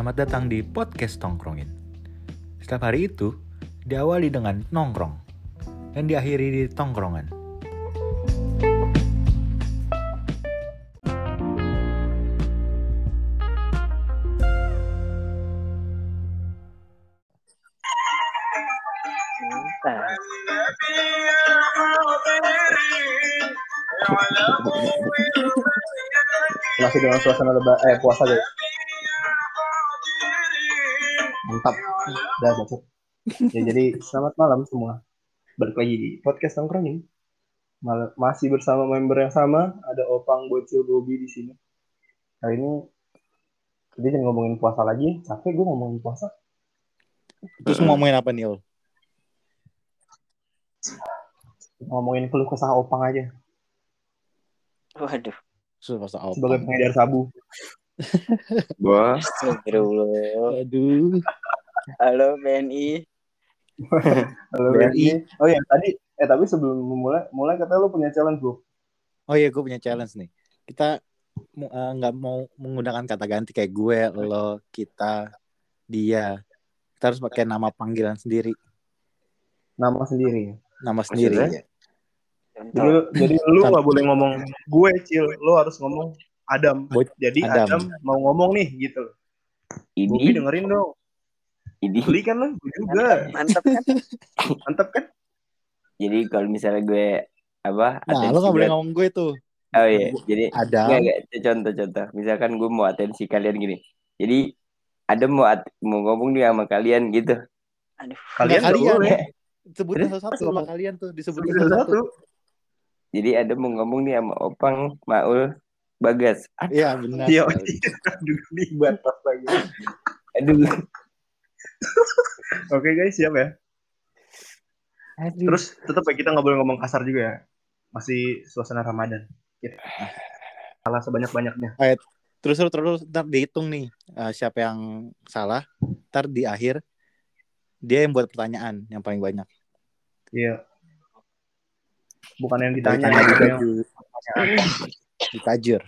Selamat datang di podcast Tongkrongin. Setiap hari itu diawali dengan nongkrong dan diakhiri di tongkrongan. Masih dengan suasana leba eh puasa guys mantap. Udah bacot ya jadi selamat malam semua. Balik lagi di podcast nongkrongin Mal- masih bersama member yang sama ada opang bocil Bobby di sini. Kali ini kita jangan ngomongin puasa lagi. Capek gue ngomongin puasa. Terus mau ngomongin apa nih, ngomongin keluh kesah opang aja. Waduh. Pas apa? sebagai pengedar sabu. Wah. Aduh. Halo BNI. Halo, BNI. oh ya tadi eh tapi sebelum mulai mulai katanya lu punya challenge bro Oh iya, gue punya challenge nih. Kita eh, nggak mau menggunakan kata ganti kayak gue, lo, kita, dia. Kita harus pakai nama panggilan sendiri, nama sendiri nama sendiri. Maksudnya? Jadi, jadi lu nggak boleh ngomong gue cil, lu harus ngomong Adam. Bo- Jadi Adam. Adam. mau ngomong nih gitu. Bobby ini, dengerin dong. Ini. Beli kan lu, gue juga. Mantap kan? Mantap kan? Jadi kalau misalnya gue apa? Nah, lo nggak boleh ngomong gue tuh. Oh iya, jadi enggak. Contoh-contoh. Misalkan gue mau atensi kalian gini. Jadi ada mau at- mau ngomong nih sama kalian gitu. Aduh. Kalian nggak kalian. boleh. Sebutin satu-satu sama kalian tuh, disebutin Satu. satu-satu. Jadi ada mau ngomong nih sama Opang, Maul, Bagas. Aduh, Iya, benar. Iya, sekali. aduh di batas lagi. aduh. Oke guys, siap ya. aduh. Terus tetap ya kita nggak boleh ngomong kasar juga ya. Masih suasana Ramadan. Gitu. Salah sebanyak-banyaknya. Terus terus terus ntar dihitung nih eh, siapa yang salah. Ntar di akhir dia yang buat pertanyaan yang paling banyak. Iya. Bukan yang Ditanya ditanya, di gitu yang ditajur.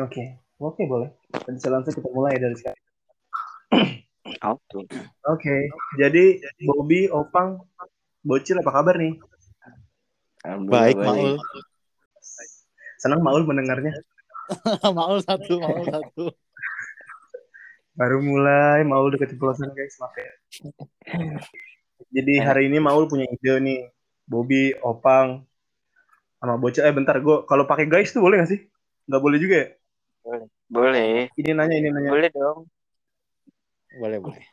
Oke, oke boleh. Dan selanjutnya kita mulai dari sekarang. Oke. Oke, jadi Bobby, Opang, Bocil apa kabar nih? Baik, Maul. Senang Maul mendengarnya. Maul satu, Maul satu. Baru mulai Maul deket pelosan guys, maaf ya. Jadi hari ini Maul punya ide nih. Bobby, Opang, sama Bocil. Eh bentar, gue kalau pakai guys tuh boleh gak sih? Nggak boleh juga ya? Boleh. Ini nanya, ini nanya. Boleh dong. Boleh, boleh.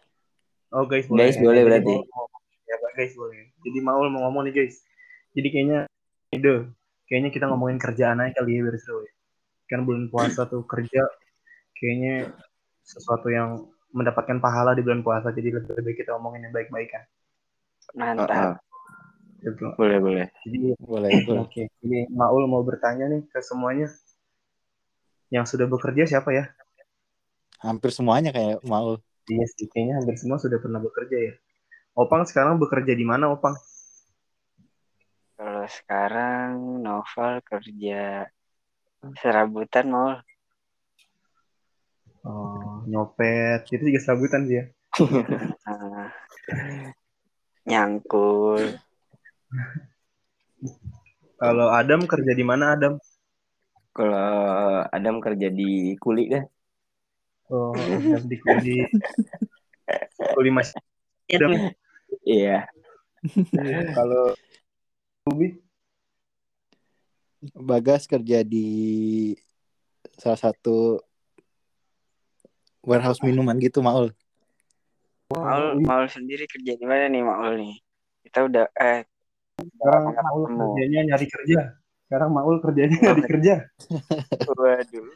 Oh guys boleh. Guys, boleh Jadi berarti. Maul mau ngomong. Ya guys boleh. Jadi Maul mau ngomong nih guys. Jadi kayaknya ide. Kayaknya kita ngomongin kerjaan aja kali ya biar seru ya. Kan bulan puasa tuh kerja. Kayaknya sesuatu yang mendapatkan pahala di bulan puasa. Jadi lebih baik kita ngomongin yang baik-baik kan. Ah, Mantap. ah. Gitu. Boleh, boleh. Jadi Boleh, boleh. oke. Jadi Maul mau bertanya nih ke semuanya. Yang sudah bekerja siapa ya? Hampir semuanya kayak Maul. Iya sih, kayaknya hampir semua sudah pernah bekerja ya. Opang sekarang bekerja di mana, Opang? Kalau sekarang Novel kerja serabutan mau Oh, nyopet. Itu juga serabutan sih ya. Nyangkul. Kalau Adam kerja di mana, Adam? Kalau Adam kerja di kuli kan? Oh, Adam di kuli. Kuli mas. Adam. Iya. Kalau Bubi, Bagas kerja di salah satu warehouse minuman gitu, Maul. Maul, Maul sendiri kerja di mana nih Maul nih? Kita udah eh sekarang Maul ketemu. kerjanya nyari kerja. Sekarang Maul kerjanya nyari kerja. waduh.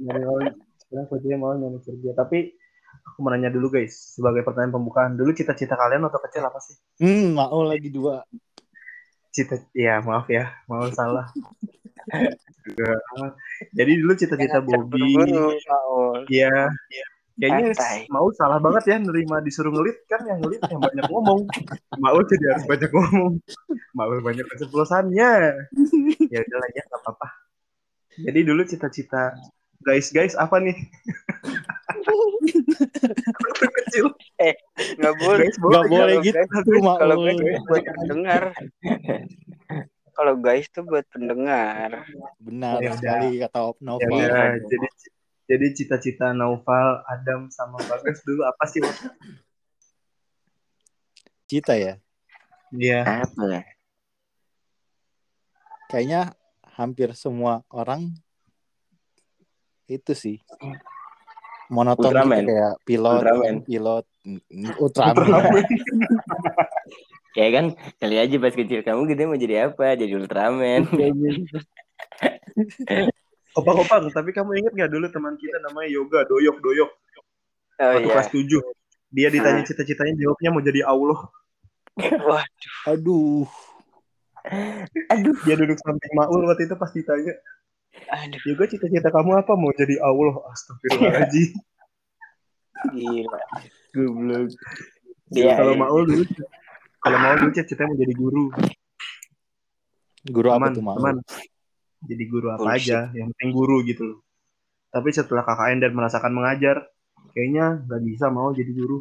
Nyari Maul. Sekarang kerjanya Maul nyari kerja. Tapi aku mau nanya dulu guys, sebagai pertanyaan pembukaan. Dulu cita-cita kalian waktu kecil apa sih? Hmm, Maul lagi dua. Cita, ya maaf ya, Maul salah. Jadi dulu cita-cita Bobby. Iya, kayaknya Santai. mau salah banget ya nerima disuruh ngelit kan yang ngelit yang banyak ngomong. Mau jadi harus banyak ngomong. Mau banyak keceplosannya. Ya udahlah ya nggak apa-apa. Jadi dulu cita-cita guys guys apa nih Waktu kecil Nggak boleh. guys Nggak boleh Kalau gitu. Kalau guys tuh buat pendengar. Kalau guys tuh buat pendengar. Benar Ya sekali kata ya Novel. udah jadi jadi cita-cita Naufal Adam sama Bagas dulu apa sih? Cita ya. Iya Apa ya? Kayaknya hampir semua orang itu sih monoton gitu, Ultraman. kayak pilot, Ultraman. pilot, mm, Ultraman. Ya kan, kali aja pas kecil kamu gede mau jadi apa? Jadi Ultraman. Opang-opang tapi kamu inget gak dulu teman kita namanya Yoga Doyok Doyok Oh waktu iya. kelas 7 dia ditanya cita-citanya jawabnya mau jadi Allah Wah, Aduh, Aduh. dia duduk samping Maul waktu itu pas ditanya aduh, Yoga cita-cita kamu apa mau jadi Allah astagfirullahaladzim gila. Goblok. Iya, kalau iya. Maul dulu kalau Maul dulu cita-citanya mau jadi guru guru apa teman tuh mau? teman jadi guru apa Bullshit. aja yang penting guru gitu loh tapi setelah KKN dan merasakan mengajar kayaknya nggak bisa mau jadi guru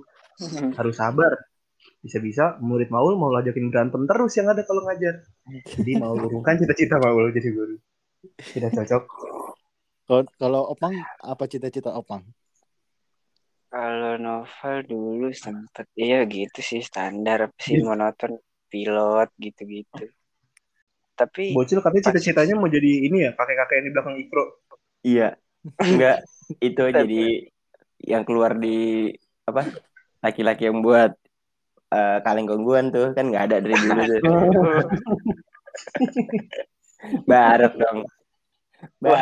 harus sabar bisa-bisa murid Maul mau ajakin berantem terus yang ada kalau ngajar jadi mau urungkan cita-cita Maul jadi guru tidak cocok Kalau kalau Opang apa cita-cita Opang? Kalau novel dulu sempet iya gitu sih standar sih monoton pilot gitu-gitu. Tapi bocil katanya cita-citanya mau jadi ini ya kakek-kakek yang di belakang Ikro Iya. Enggak, itu jadi yang keluar di apa? Laki-laki yang buat eh, kaleng gongguan tuh kan nggak ada dari dulu tuh. Barep dong. Dong.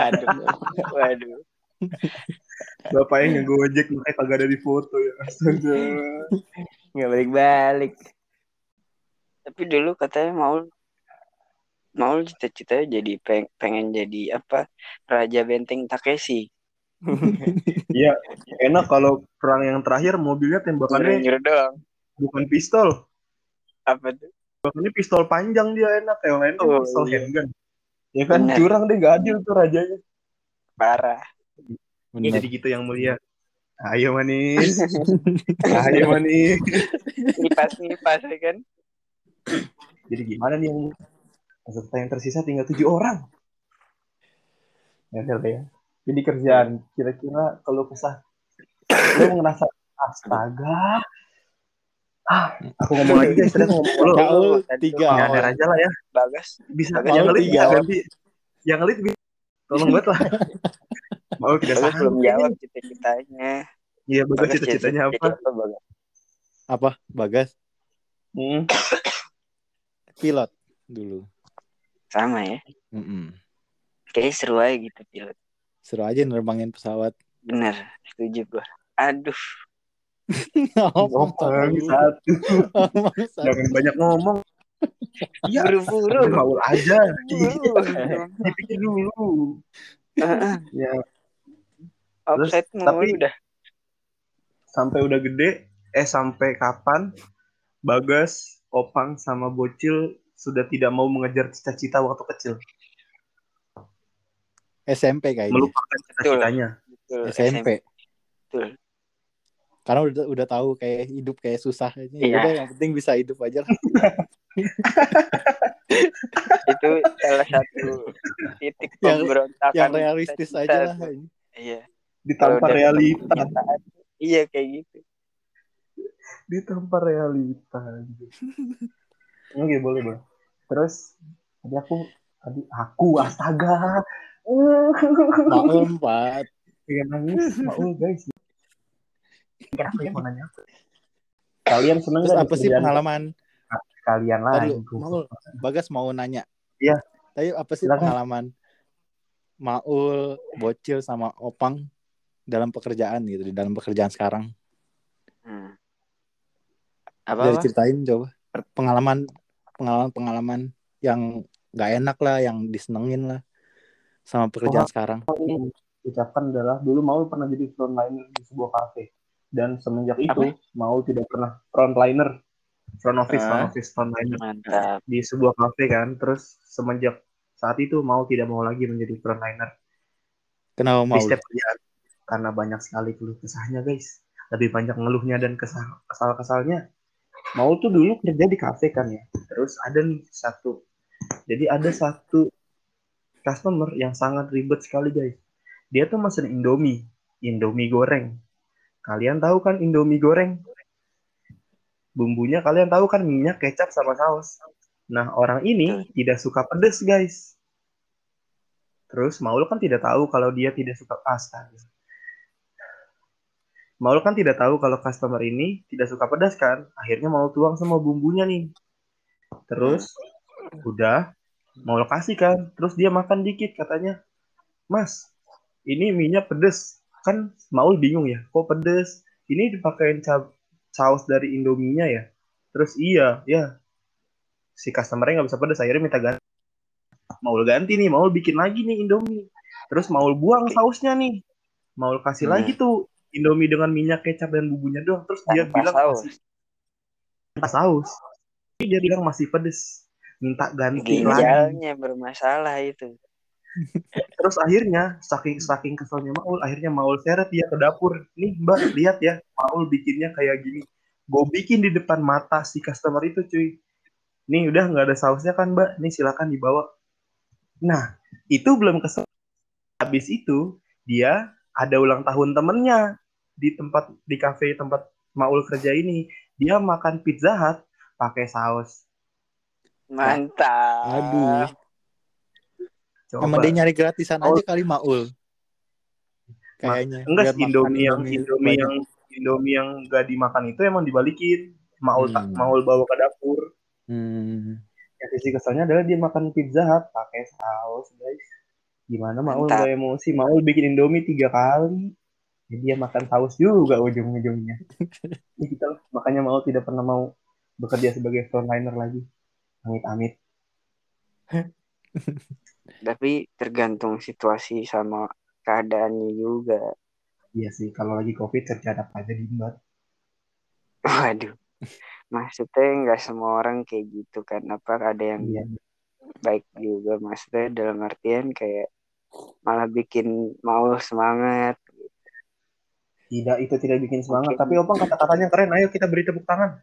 waduh, bapaknya yang gojek makanya kagak ada di foto ya astaga Nggak balik-balik. tapi dulu katanya mau mau cita-citanya jadi peng- pengen jadi apa Raja Benteng Takeshi. iya enak kalau perang yang terakhir mobilnya tembakannya Nyuruh doang. Bukan pistol Apa tuh? Ini pistol panjang dia enak, yang lain Oh, pistol iya. handgun. Ya kan Bener. curang deh gak adil tuh rajanya. Parah. Bener. Jadi gitu yang mulia. Ayo manis. Ayo manis. Ngipas-ngipas ya kan. Jadi gimana nih yang peserta yang tersisa tinggal tujuh orang. Ya ya. Jadi kerjaan kira-kira kalau kesah lo ngerasa astaga. Ah, aku ngomong lagi guys, aku ngomong tadi tiga. Ya, ada aja lah ya. Bagas. Bisa Maul yang ngelit tiga. bisa ganti. Yang ngelit bisa. Tolong banget lah. Mau tidak Bagas belum jawab cita-citanya. Iya, bagus Bagas cita-citanya apa? apa Bagas? Apa? Bagas Hmm. pilot dulu. Sama ya. Mm-mm. Kayaknya seru aja gitu pilot. Seru aja nerbangin pesawat. Bener, setuju gua. Aduh, Dulu. satu. Jangan banyak ngomong. Iya, buru-buru. Maul aja. Buru-buru. Dipikir dulu. Ya, Offset Terus, tapi- udah. sampai udah gede, eh sampai kapan Bagas, Opang sama Bocil sudah tidak mau mengejar cita-cita waktu kecil, SMP kayaknya. melupakan cita-citanya. SMP. Betul. Karena udah udah tahu kayak hidup kayak susah. Ya Iya. udah yang penting bisa hidup aja lah. Itu salah satu titik Yang- pemberontakan. yang realistis aja lah. Iya. Ditampar realita, Iya kayak gitu. ditampar realita. Oke, boleh, Bang. Terus tadi aku tadi aku astaga. Maul empat. pengen nangis Maul guys Kan aku yang mau nanya apa? Kalian seneng Terus gak apa sih kerjaan pengalaman? kalian lah Maul, Bagas mau nanya. Iya. Tapi apa sih Silakan. pengalaman Maul, Bocil sama Opang dalam pekerjaan gitu di dalam pekerjaan sekarang? Hmm. Apa? Dari apa? ceritain coba. Pengalaman pengalaman pengalaman yang nggak enak lah, yang disenengin lah sama pekerjaan sekarang. yang ucapkan adalah dulu Maul pernah jadi frontliner di sebuah kafe dan semenjak itu Maul tidak pernah frontliner. Front office front Ah. office frontliner Mantap. di sebuah kafe kan. Terus semenjak saat itu Maul tidak mau lagi menjadi frontliner. Kenapa di mau? setiap kerjaan. Karena banyak sekali keluh kesahnya guys. Lebih banyak ngeluhnya dan kesal kesal kesalnya mau tuh dulu kerja di kafe kan ya. Terus ada nih satu. Jadi ada satu customer yang sangat ribet sekali guys. Dia tuh mesen indomie. Indomie goreng kalian tahu kan indomie goreng bumbunya kalian tahu kan minyak kecap sama saus nah orang ini tidak suka pedes guys Terus Maul kan tidak tahu kalau dia tidak suka astaga. Maul kan tidak tahu kalau customer ini tidak suka pedas kan. Akhirnya Maul tuang semua bumbunya nih. Terus udah Maul kasih kan. Terus dia makan dikit katanya. Mas, ini minyak pedes. Kan Maul bingung ya. Kok pedes? Ini dipakein saus dari Indominya ya. Terus iya, ya. Si customernya nggak bisa pedes. Akhirnya minta ganti. Maul ganti nih, Maul bikin lagi nih Indomie. Terus Maul buang sausnya nih. Maul kasih Hmm. lagi tuh Indomie dengan minyak kecap dan bumbunya doang. Terus dia Tanpa bilang saus. masih tanpa saus. Dia bilang masih pedes. Minta ganti lagi. Ginjalnya bermasalah itu. Terus akhirnya saking saking keselnya Maul, akhirnya Maul seret dia ke dapur. Nih Mbak, lihat ya, Maul bikinnya kayak gini. Gue bikin di depan mata si customer itu cuy. Nih udah nggak ada sausnya kan Mbak, nih silakan dibawa. Nah, itu belum kesel. Habis itu dia ada ulang tahun temennya di tempat di kafe tempat Maul kerja ini. Dia makan pizza hut pakai saus. Mantap. Aduh. Coba. Emang dia nyari gratisan Maul. aja kali Maul. Kayaknya. Enggak Biar sih Indomie yang Indomie yang Indomie yang gak dimakan itu emang dibalikin. Maul tak Hmm. Maul bawa ke dapur. Hmm. Yang sisi keselnya adalah dia makan pizza hut pakai saus, guys. Gimana Maul gak emosi? Maul bikin Indomie tiga kali. Jadi dia makan saus juga ujung-ujungnya. Makanya Maul tidak pernah mau bekerja sebagai frontliner lagi. Amit-amit. Tapi tergantung situasi sama keadaannya juga. Iya sih, kalau lagi covid kerja apa aja diembat. Waduh. Maksudnya nggak semua orang kayak gitu kan. Apa ada yang Iya. baik juga. Maksudnya dalam artian kayak malah bikin mau semangat. Tidak, itu tidak bikin semangat. Tapi Opang kata-katanya keren. Ayo kita beri tepuk tangan.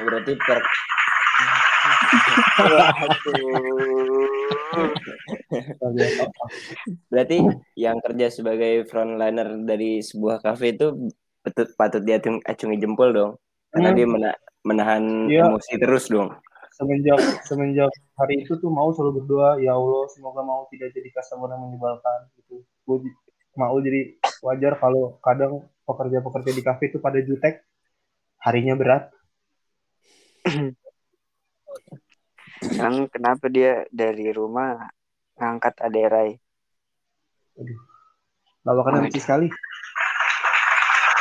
Berarti per Waduh. Luar biasa, Opang. berarti yang kerja sebagai frontliner dari sebuah kafe itu patut patut diacung acungi jempol dong. Karena Hmm. dia mena- menahan Iya. emosi terus dong. semenjak semenjak hari itu tuh mau selalu berdoa ya Allah semoga mau tidak jadi customer yang menyebalkan gitu gue mau jadi wajar kalau kadang pekerja-pekerja di kafe itu pada jutek harinya berat Emang kenapa dia dari rumah ngangkat aderai? lawakan Waduh. lucu sekali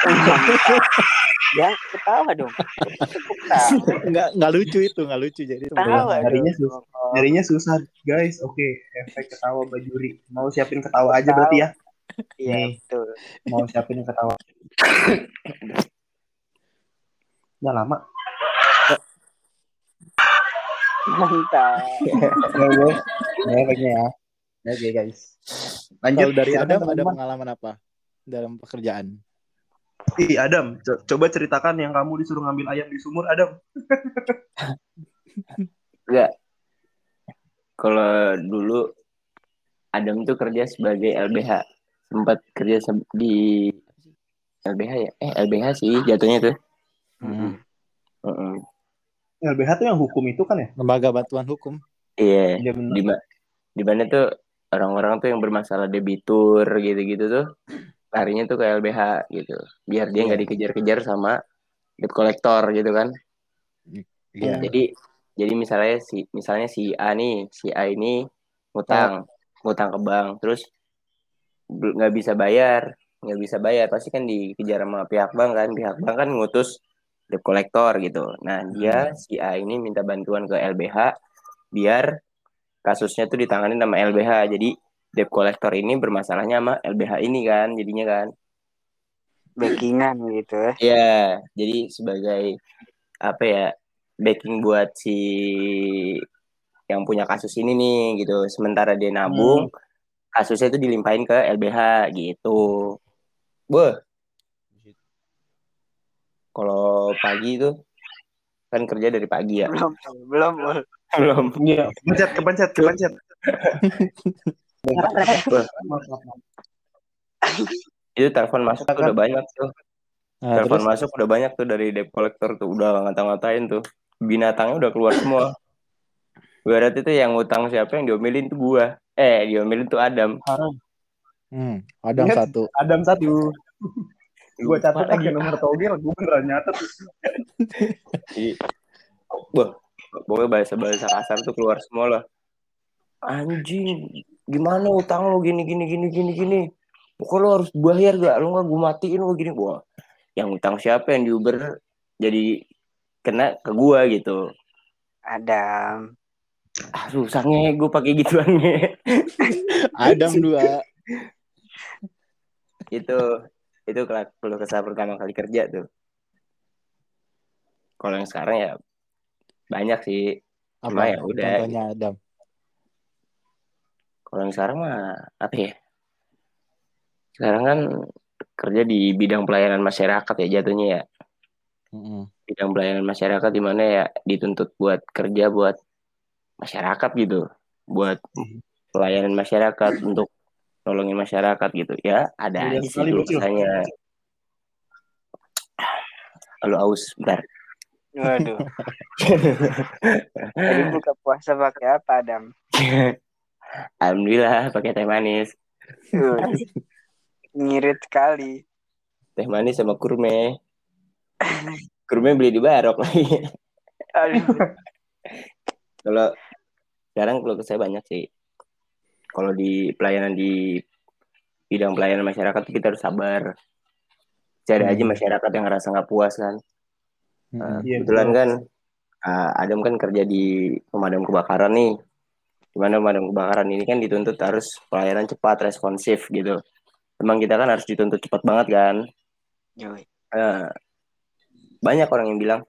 Ya ketawa dong. Ketawa. Enggak enggak lucu itu, enggak lucu jadi Ketawa Harinya dong. susah. jadinya susah guys oke efek ketawa bajuri mau siapin ketawa aja berarti ya Iya betul. mau siapin ketawa ya lama Mantap. ya guys ya ya oke guys lanjut Kalau dari Adam ada teman-teman. pengalaman apa dalam pekerjaan? Ih, Adam, co- coba ceritakan yang kamu disuruh ngambil ayam di sumur, Adam. Kalau dulu Adam tuh kerja sebagai LBH. Sempat kerja se- di LBH ya? Eh LBH sih jatuhnya tuh. Hmm. Heeh. LBH tuh yang hukum itu kan ya? Lembaga bantuan hukum. Iya. Iya benar. Di ma- di mana tuh orang-orang tuh yang bermasalah debitur gitu-gitu tuh larinya tuh ke LBH gitu. Biar dia nggak Iya. dikejar-kejar sama debt collector gitu kan. Iya. Jadi jadi misalnya si misalnya si A nih, si A ini ngutang, ngutang ke bank, terus nggak bisa bayar, nggak bisa bayar, pasti kan dikejar sama pihak bank kan, pihak bank kan ngutus debt collector gitu. Nah dia si A ini minta bantuan ke LBH biar kasusnya tuh ditangani sama LBH. Jadi debt collector ini bermasalahnya sama LBH ini kan, jadinya kan. Backingan gitu ya. Iya, jadi sebagai apa ya backing buat si yang punya kasus ini nih gitu. Sementara dia nabung, kasusnya itu dilimpahin ke LBH gitu. Beuh. Kalau pagi itu kan kerja dari pagi ya. belum belum. Belum. Iya, kepencet, kepencet, kepencet. Itu telepon masuk tuh udah banyak tuh. Nah, Telepon terus masuk udah banyak tuh dari debt collector tuh udah ngata-ngatain tuh. Binatangnya udah keluar semua. Berarti itu yang utang siapa yang diomelin tuh gua. Eh, diomelin tuh Adam. hmm, Adam Ingat. satu. Adam satu. Gue catat lagi nomor togel, gue beneran nyatet. Iya. Wah, pokoknya bahasa-bahasa kasar tuh keluar semua lah. Anjing, gimana utang lo gini gini gini gini gini. Pokoknya lo harus bayar gak? Lo nggak gue matiin lo gini. Wah, yang utang siapa yang di Uber jadi kena ke gua gitu. Adam Ah, susahnya gue pakai gituannya. Adam dua. itu itu kalau kesal pertama kali kerja tuh. Kalau yang sekarang ya banyak sih. Cuma Apa? ya udah. Contohnya Adam. Kalau yang sekarang mah apa ya? Sekarang kan kerja di bidang pelayanan masyarakat ya jatuhnya ya. Bidang pelayanan masyarakat di mana ya dituntut buat kerja buat masyarakat gitu. Buat pelayanan masyarakat untuk nolongin masyarakat gitu. Ya ada Mulia aja sih Bocil. rasanya. Halo aus, bentar. waduh tadi buka puasa pakai apa Adam Alhamdulillah pakai teh manis. Ngirit sekali Teh manis sama kurme. Kurme beli di Barok lagi. aduh Kalau sekarang kalau saya banyak sih. Kalau di pelayanan di bidang pelayanan masyarakat tuh kita harus sabar. Cari aja Hmm. masyarakat yang ngerasa nggak puas kan. Mm-mm. Nah, Iya, kebetulan betul. kan uh, Adam kan kerja di pemadam kebakaran nih. Di mana pemadam kebakaran ini kan dituntut harus pelayanan cepat, responsif gitu. Emang kita kan harus dituntut cepat banget kan. Eh, banyak orang yang bilang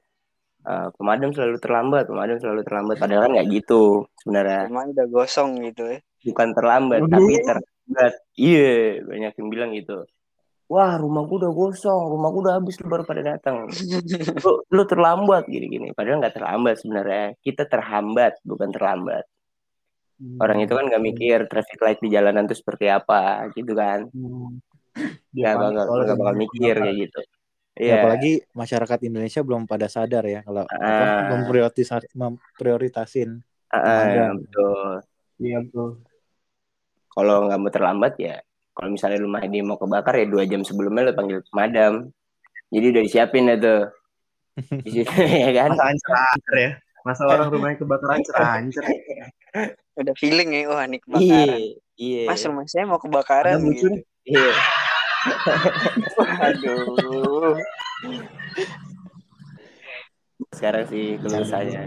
eh, pemadam selalu terlambat, pemadam selalu terlambat. Padahal kan nggak gitu sebenarnya. emang udah gosong gitu ya Bukan terlambat, Waduh. tapi terlambat. Iya, banyak yang bilang gitu. Wah, rumahku udah gosong, rumahku udah habis, lu baru pada datang. Lu, lu terlambat gini-gini. Padahal nggak terlambat sebenarnya. Kita terhambat, bukan terlambat. Orang itu kan nggak mikir traffic light di jalanan itu seperti apa, gitu kan. Hmm. Nggak bakal, nggak bakal mikir kayak gitu. Ya, Iya. apalagi masyarakat Indonesia belum pada sadar ya kalau apa, Ah. memprioritas memprioritasin Ah, Pemadam. betul. Iya betul. Kalau nggak mau terlambat ya kalau misalnya rumah dia mau kebakar ya dua jam sebelumnya lo panggil pemadam jadi udah disiapin ya tuh. Di situ ya kan? Masa ancer ya. Masa orang rumahnya kebakaran ancer. udah feeling ya wah ini iya kebakaran iya. Mas rumah saya mau kebakaran Ada gitu nih. iya. Aduh. Sekarang sih kalau saya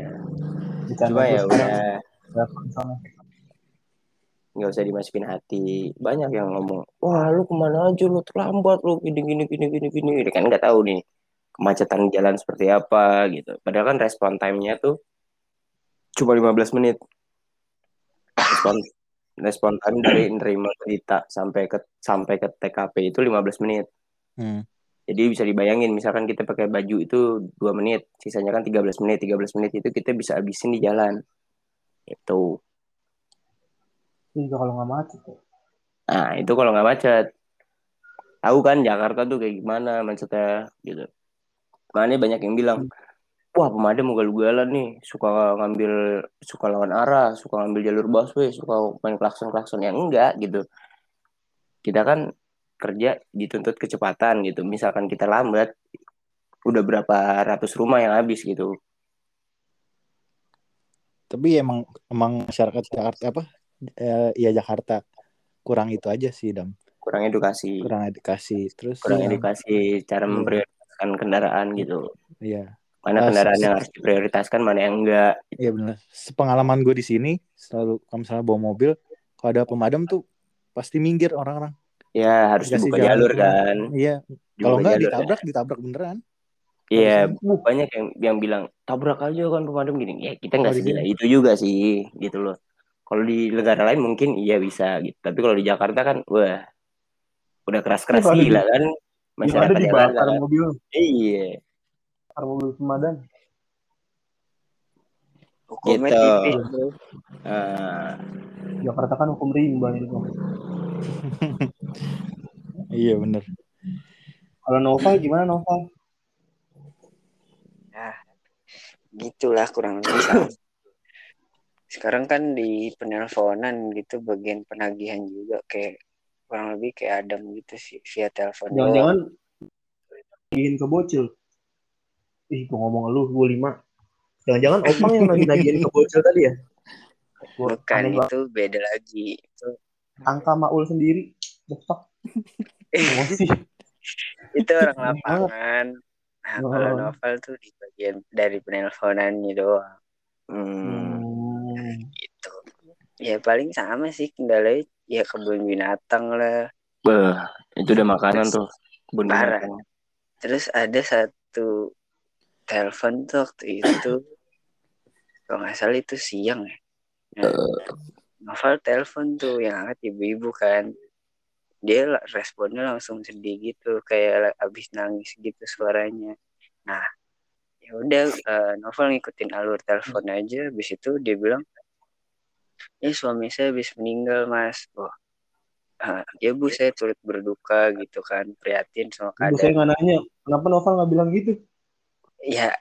Bercanda cuma ya udah. Nggak usah dimasukin hati. Banyak yang ngomong wah lu ke mana aja? Lu terlambat lu gini gini gini gini gini. Dia kan nggak tahu nih kemacetan jalan seperti apa gitu. Padahal kan respon time-nya tuh cuma 15 menit. Respon respon time dari nerima berita sampai ke sampai ke TKP itu 15 menit. Hmm. jadi bisa dibayangin misalkan kita pakai baju itu dua menit sisanya kan 13 menit 13 menit itu kita bisa habisin di jalan. Itu Itu juga kalau nggak macet. ya. Nah, itu kalau nggak macet. Tahu kan Jakarta tuh kayak gimana macetnya gitu. Makanya banyak yang bilang, wah pemadam ugal-ugalan nih, suka ngambil, suka lawan arah, suka ngambil jalur busway, suka main klakson-klakson. yang enggak gitu. Kita kan kerja dituntut kecepatan gitu. Misalkan kita lambat, udah berapa ratus rumah yang habis gitu. Tapi emang emang masyarakat Jakarta apa? Eh, ya Jakarta kurang itu aja sih Dam. Kurang edukasi, Kurang edukasi. Terus kurang ya, edukasi cara Iya. memprioritaskan kendaraan gitu. Iya. Mana Ah, kendaraan se- yang harus diprioritaskan, mana yang enggak. Iya benar. Sepengalaman gue di sini selalu kalau misalnya bawa mobil, kalau ada pemadam tuh pasti minggir orang-orang. Ya harus dibuka jalan. jalur kan. Iya. Kalau enggak jalur, ditabrak, ditabrak beneran. Iya, banyak yang yang bilang tabrak aja kan pemadam gini. Ya kita nggak Oh, segila iya. itu juga sih, gitu loh. Kalau di negara lain mungkin iya bisa gitu. Tapi kalau di Jakarta kan wah udah keras-keras di- gila kan Yang ada masyarakat dibakar Jakarta. mobil, Iya. bakar mobil pemadam. Hukumnya Gitu. tipis bro. Ah, Jakarta kan hukum rimba itu. Iya bener. Kalau novel gimana novel? Gitulah kurang lebih. Sekarang kan di penelponan gitu bagian penagihan juga kayak kurang lebih kayak Adam gitu sih via telepon. Jangan-jangan nagihin ke bocil. Ih, gua ngomong lu, gua lima. Jangan-jangan opang yang lagi nagihin ke bocil tadi ya? Gua Bukan banget. itu beda lagi. Itu Angka Maul sendiri. Fuck? Emosi. itu orang lapangan. Nah, kalau Oh. novel tuh di bagian dari penelponannya doang hmm. Hmm. Gitu. Ya paling sama sih kendalanya ya kebun binatang lah. Beuh, itu udah makanan tuh. Kebun Parah. binatang. Terus ada satu telepon tuh waktu itu kalau nggak salah itu siang ya. Nah, novel telepon tuh yang angkat ibu-ibu kan. Dia responnya langsung sedih gitu kayak abis nangis gitu suaranya. Nah, ya udah eh, novel ngikutin alur telepon aja. Habis itu dia bilang, "Eh suami saya habis meninggal mas." Oh, ah, ya bu saya turut berduka gitu kan, prihatin sama Ibu saya keadaan. nggak nanya, kenapa novel nggak bilang gitu? Ya,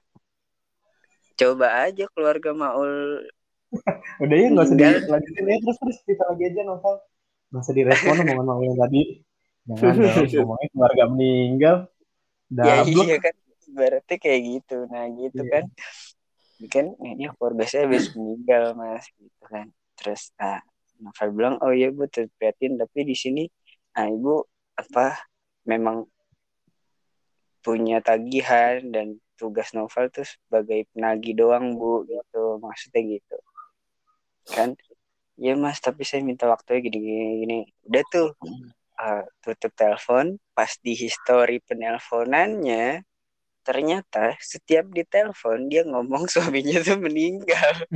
coba aja keluarga Maul Udah ya nggak usah dilanjutin ya terus terus kita lagi aja novel. Nggak usah direspon omongan Maul yang tadi. Jangan dong, ngomongnya keluarga meninggal. ya Dablek. iya kan berarti kayak gitu. Nah gitu Iya. kan. Kan ini keluarga saya habis meninggal mas gitu kan. Terus ah Novel bilang oh iya bu turut prihatin. Tapi di sini ah ibu apa memang punya tagihan dan tugas Novel tuh sebagai penagih doang bu gitu. Maksudnya gitu. Kan? Ya mas tapi saya minta waktunya gini gini, gini. udah tuh uh, tutup telepon. Pas di history penelponannya ternyata setiap di telepon dia ngomong suaminya tuh meninggal.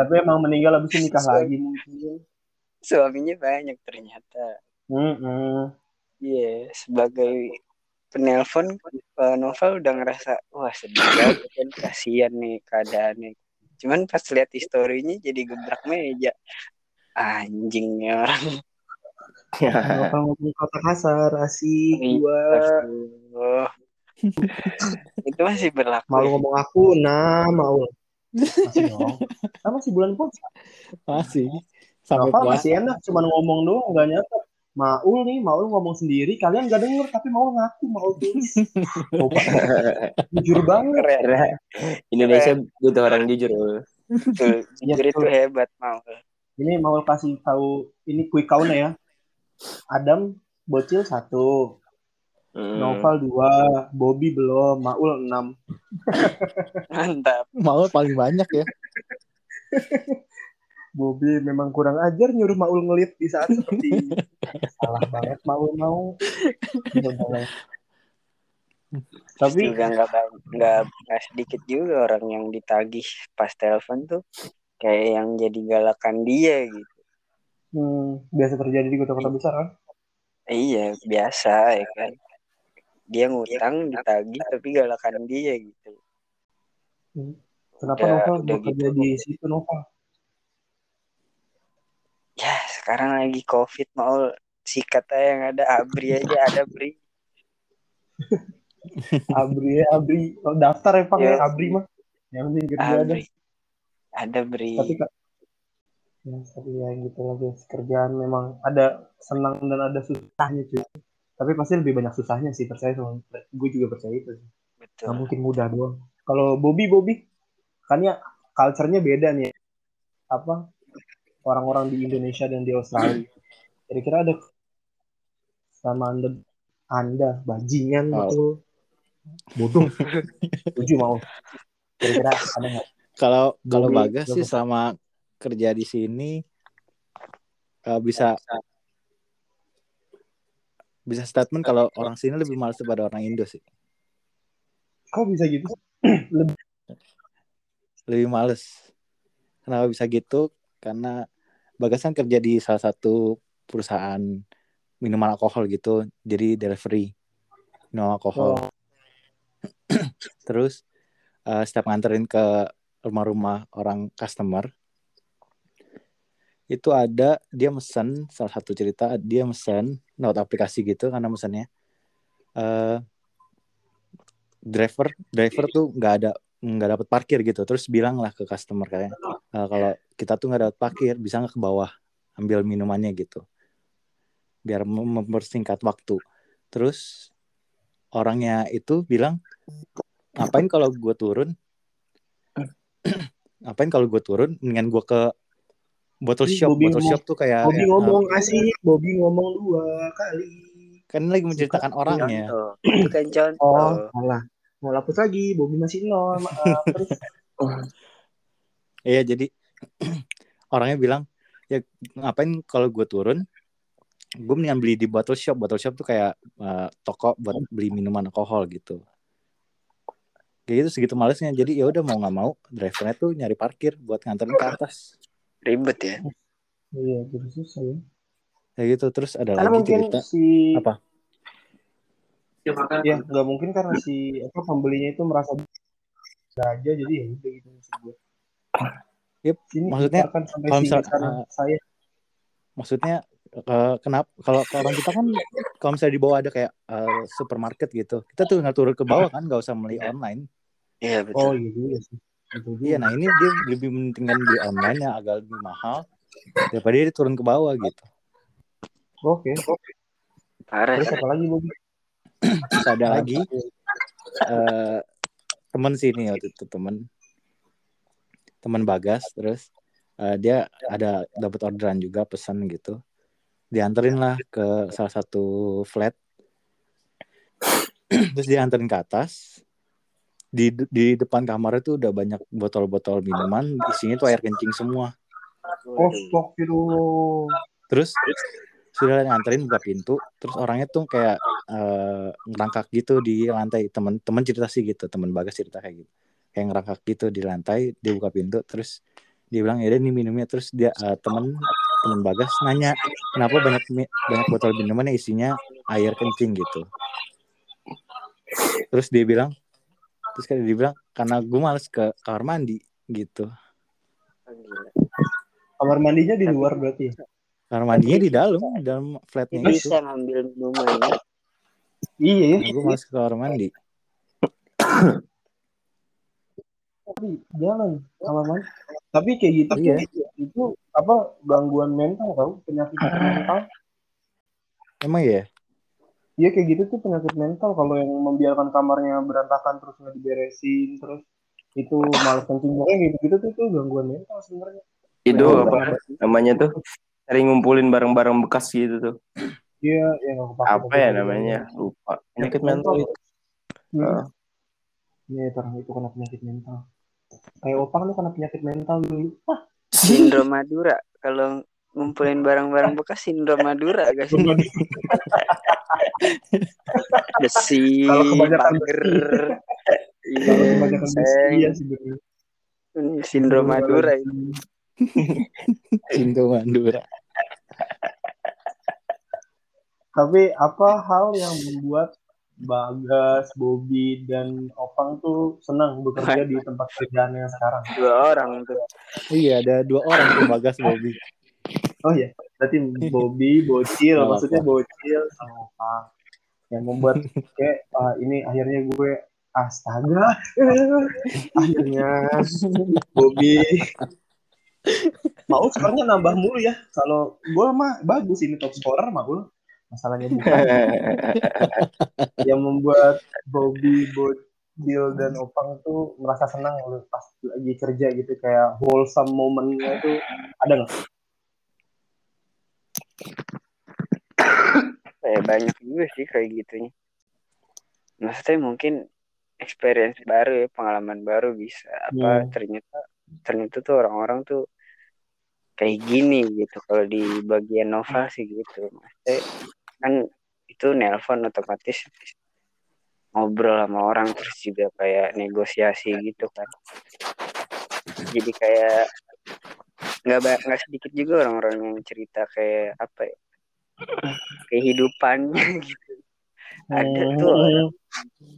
Tapi emang meninggal habis itu nikah lagi mungkin. suaminya banyak ternyata. Hmm, iya sebagai penelpon uh, novel udah ngerasa wah sedih banget kan kasihan nih keadaannya cuman pas lihat historinya jadi gebrak meja. Anjingnya orang Novel ngomong kata kasar, asik Iya. gua. Itu masih berlaku Mau ngomong aku, nah mau. Masih dong. Kan masih bulan puasa. Masih. Sampai puasa. masih enak, cuman ngomong doang, nggak nyata. Maul nih, Maul ngomong sendiri, kalian gak denger, tapi Maul ngaku, Maul tulis. Jujur banget. keren Indonesia butuh orang jujur. Betul. Iya, Jujur itu hebat mau Ini Maul kasih tahu, ini quick count ya. Adam, Bocil satu, Hmm. Novel dua, Bobby belum, Maul enam. mantap Mau paling banyak ya. Bobby memang kurang ajar nyuruh Maul ngelit di saat seperti ini. Salah banget Maul mau. Tapi juga nggak nggak sedikit juga orang yang ditagih pas telepon tuh kayak yang jadi galakan dia gitu hmm, biasa terjadi di kota-kota besar kan? iya biasa ya kan dia ngutang ditagih tapi galakan dia gitu Kenapa Udah- Novel udah bekerja gitu. di situ Novel? ya sekarang lagi covid mau sikat aja yang ada abri aja ada bri Abri ya, Abri. Oh, daftar ya, Pak, ya, Iya. Abri mah. Yang penting kerja ada. abri ada bri Tapi ya, tapi ya gitu lah guys. Kerjaan memang ada senang dan ada susahnya cuy. Tapi pasti lebih banyak susahnya sih, percaya sama gue juga percaya itu sih. Nggak betul mungkin mudah doang. Kalau Bobby, Bobby, kan ya culture-nya beda nih. Apa orang-orang di Indonesia dan di Australia. Kira-kira ada sama anda, anda bajingan Oh. gitu, bodoh, setuju mau. Kira-kira ada nggak? Kalau kalau Bagas sih selama kerja di sini eh, bisa bisa statement kalau orang sini lebih malas daripada orang Indo sih. Kok bisa gitu? Lebih males. kenapa bisa gitu karena Bagas kan kerja di salah satu perusahaan minuman alkohol gitu jadi delivery minuman alkohol terus eh, setiap nganterin ke rumah-rumah orang customer itu ada dia mesen salah satu cerita dia mesen lewat aplikasi gitu karena mesennya. Eh driver driver tuh nggak ada nggak dapat parkir gitu. Terus bilang lah ke customer kayak "Eh, kalau kita tuh nggak dapat parkir bisa nggak ke bawah ambil minumannya gitu. Biar mem- mempersingkat waktu. Terus orangnya itu bilang ngapain kalau gue turun? Ngapain kalau gue turun? Mendingan gue ke bottle shop Bobby bottle ngomong- shop tuh kayak Bobby ngomong asik, Bobby ngomong dua kali. kan lagi menceritakan orangnya Contoh. Itu kan contoh. Oh, salah. Mau lapus lagi, Bobby masih nol. Maaf. Terus Iya jadi orangnya bilang ya ngapain kalau gue turun gue mendingan beli di bottle shop bottle shop tuh kayak eh, toko buat beli minuman alkohol gitu kayak gitu segitu malesnya jadi ya udah mau nggak mau drivernya tuh nyari parkir buat nganterin ke atas Ribet ya. iya, terus susah ya. kayak gitu terus ada Karena lagi mungkin cerita si Apa? Ya, nggak mungkin karena si apa pembelinya itu merasa aja jadi ya udah gitu maksud gue. Yep, Sini maksudnya akan sampai kalau misal- uh, saya maksudnya eh, kenapa kalau ke orang kita kan kalau misalnya di bawah ada kayak eh, supermarket gitu kita tuh tinggal turun ke bawah kan nggak usah beli online Iya oh betul. iya juga sih. Iya, nah ini dia lebih mentingkan beli online yang agak lebih mahal daripada dia turun ke bawah gitu. Oke. Parah Terus apa lagi Bobby? Terus ada lagi eh teman sini waktu itu teman teman Bagas terus eh, dia ada dapat orderan juga pesan gitu. Dianterin lah ke salah satu flat. terus dianterin ke atas. Di di depan kamar itu udah banyak botol-botol minuman, isinya tuh air kencing semua. Oh, Astagfirullah. terus sudah nganterin buka pintu terus orangnya tuh kayak eh, ngerangkak gitu di lantai temen-temen cerita sih gitu temen bagas cerita kayak gitu kayak ngerangkak gitu di lantai dia buka pintu terus dia bilang ya ini minumnya terus dia eh, temen temen bagas nanya kenapa banyak banyak botol minuman yang isinya air kencing gitu terus dia bilang terus kayak dia bilang karena gue males ke kamar mandi gitu Gila. Kamar mandinya di luar berarti ya? kamar mandinya di dalam dalam flatnya itu Bisa ngambil minumannya. Iya ya. gue males ke kamar mandi Tapi jangan kamar mandi. Tapi kayak gitu Iya. itu apa gangguan mental tau penyakit mental. emang ya Iya kayak gitu tuh penyakit mental kalau yang membiarkan kamarnya berantakan terus nggak diberesin terus itu malas kencing pokoknya gitu gitu tuh, tuh gangguan mental sebenarnya. Itu Mental apa namanya tuh? Sering ngumpulin barang-barang bekas gitu tuh. Iya, yang nggak kepake Apa ya namanya? Lupa. Penyakit mental itu. Hmm. Ah. Iya, orang itu kena penyakit mental. Kayak opang lu kena penyakit mental dulu. Wah, Sindrom Madura. Kalau ngumpulin barang-barang bekas sindrom Madura gak sih? Besi, Kalau kebanyakan. Iya, kebanyakan besi iya sih bener. Ini Sindrom Madura. Tapi apa hal yang membuat Bagas, Bobby, dan Opang tuh senang bekerja di tempat kerjaan yang sekarang? Dua orang tuh. Iya, ada dua orang tuh Bagas Bobby. Oh ya, berarti Bobby, Bocil, maksudnya. Bocil sama Opang. Yang membuat kayak ah, ini akhirnya gue astaga, akhirnya Bobby mau sebenarnya nambah mulu ya. Kalau gue mah bagus ini top scorer mah gue. Masalahnya bukan yang membuat Bobby, Bocil dan Opang tuh merasa senang pas lagi kerja gitu kayak wholesome momennya tuh ada nggak? Eh, banyak juga sih kayak gitunya. Maksudnya mungkin experience baru ya, pengalaman baru bisa. Apa Hmm. ternyata ternyata tuh orang-orang tuh kayak gini gitu kalau di bagian novel sih gitu. Maksudnya kan itu nelpon otomatis ngobrol sama orang terus juga kayak negosiasi gitu kan. Jadi kayak nggak nggak sedikit juga orang-orang yang cerita kayak apa ya kehidupannya gitu ada tuh orang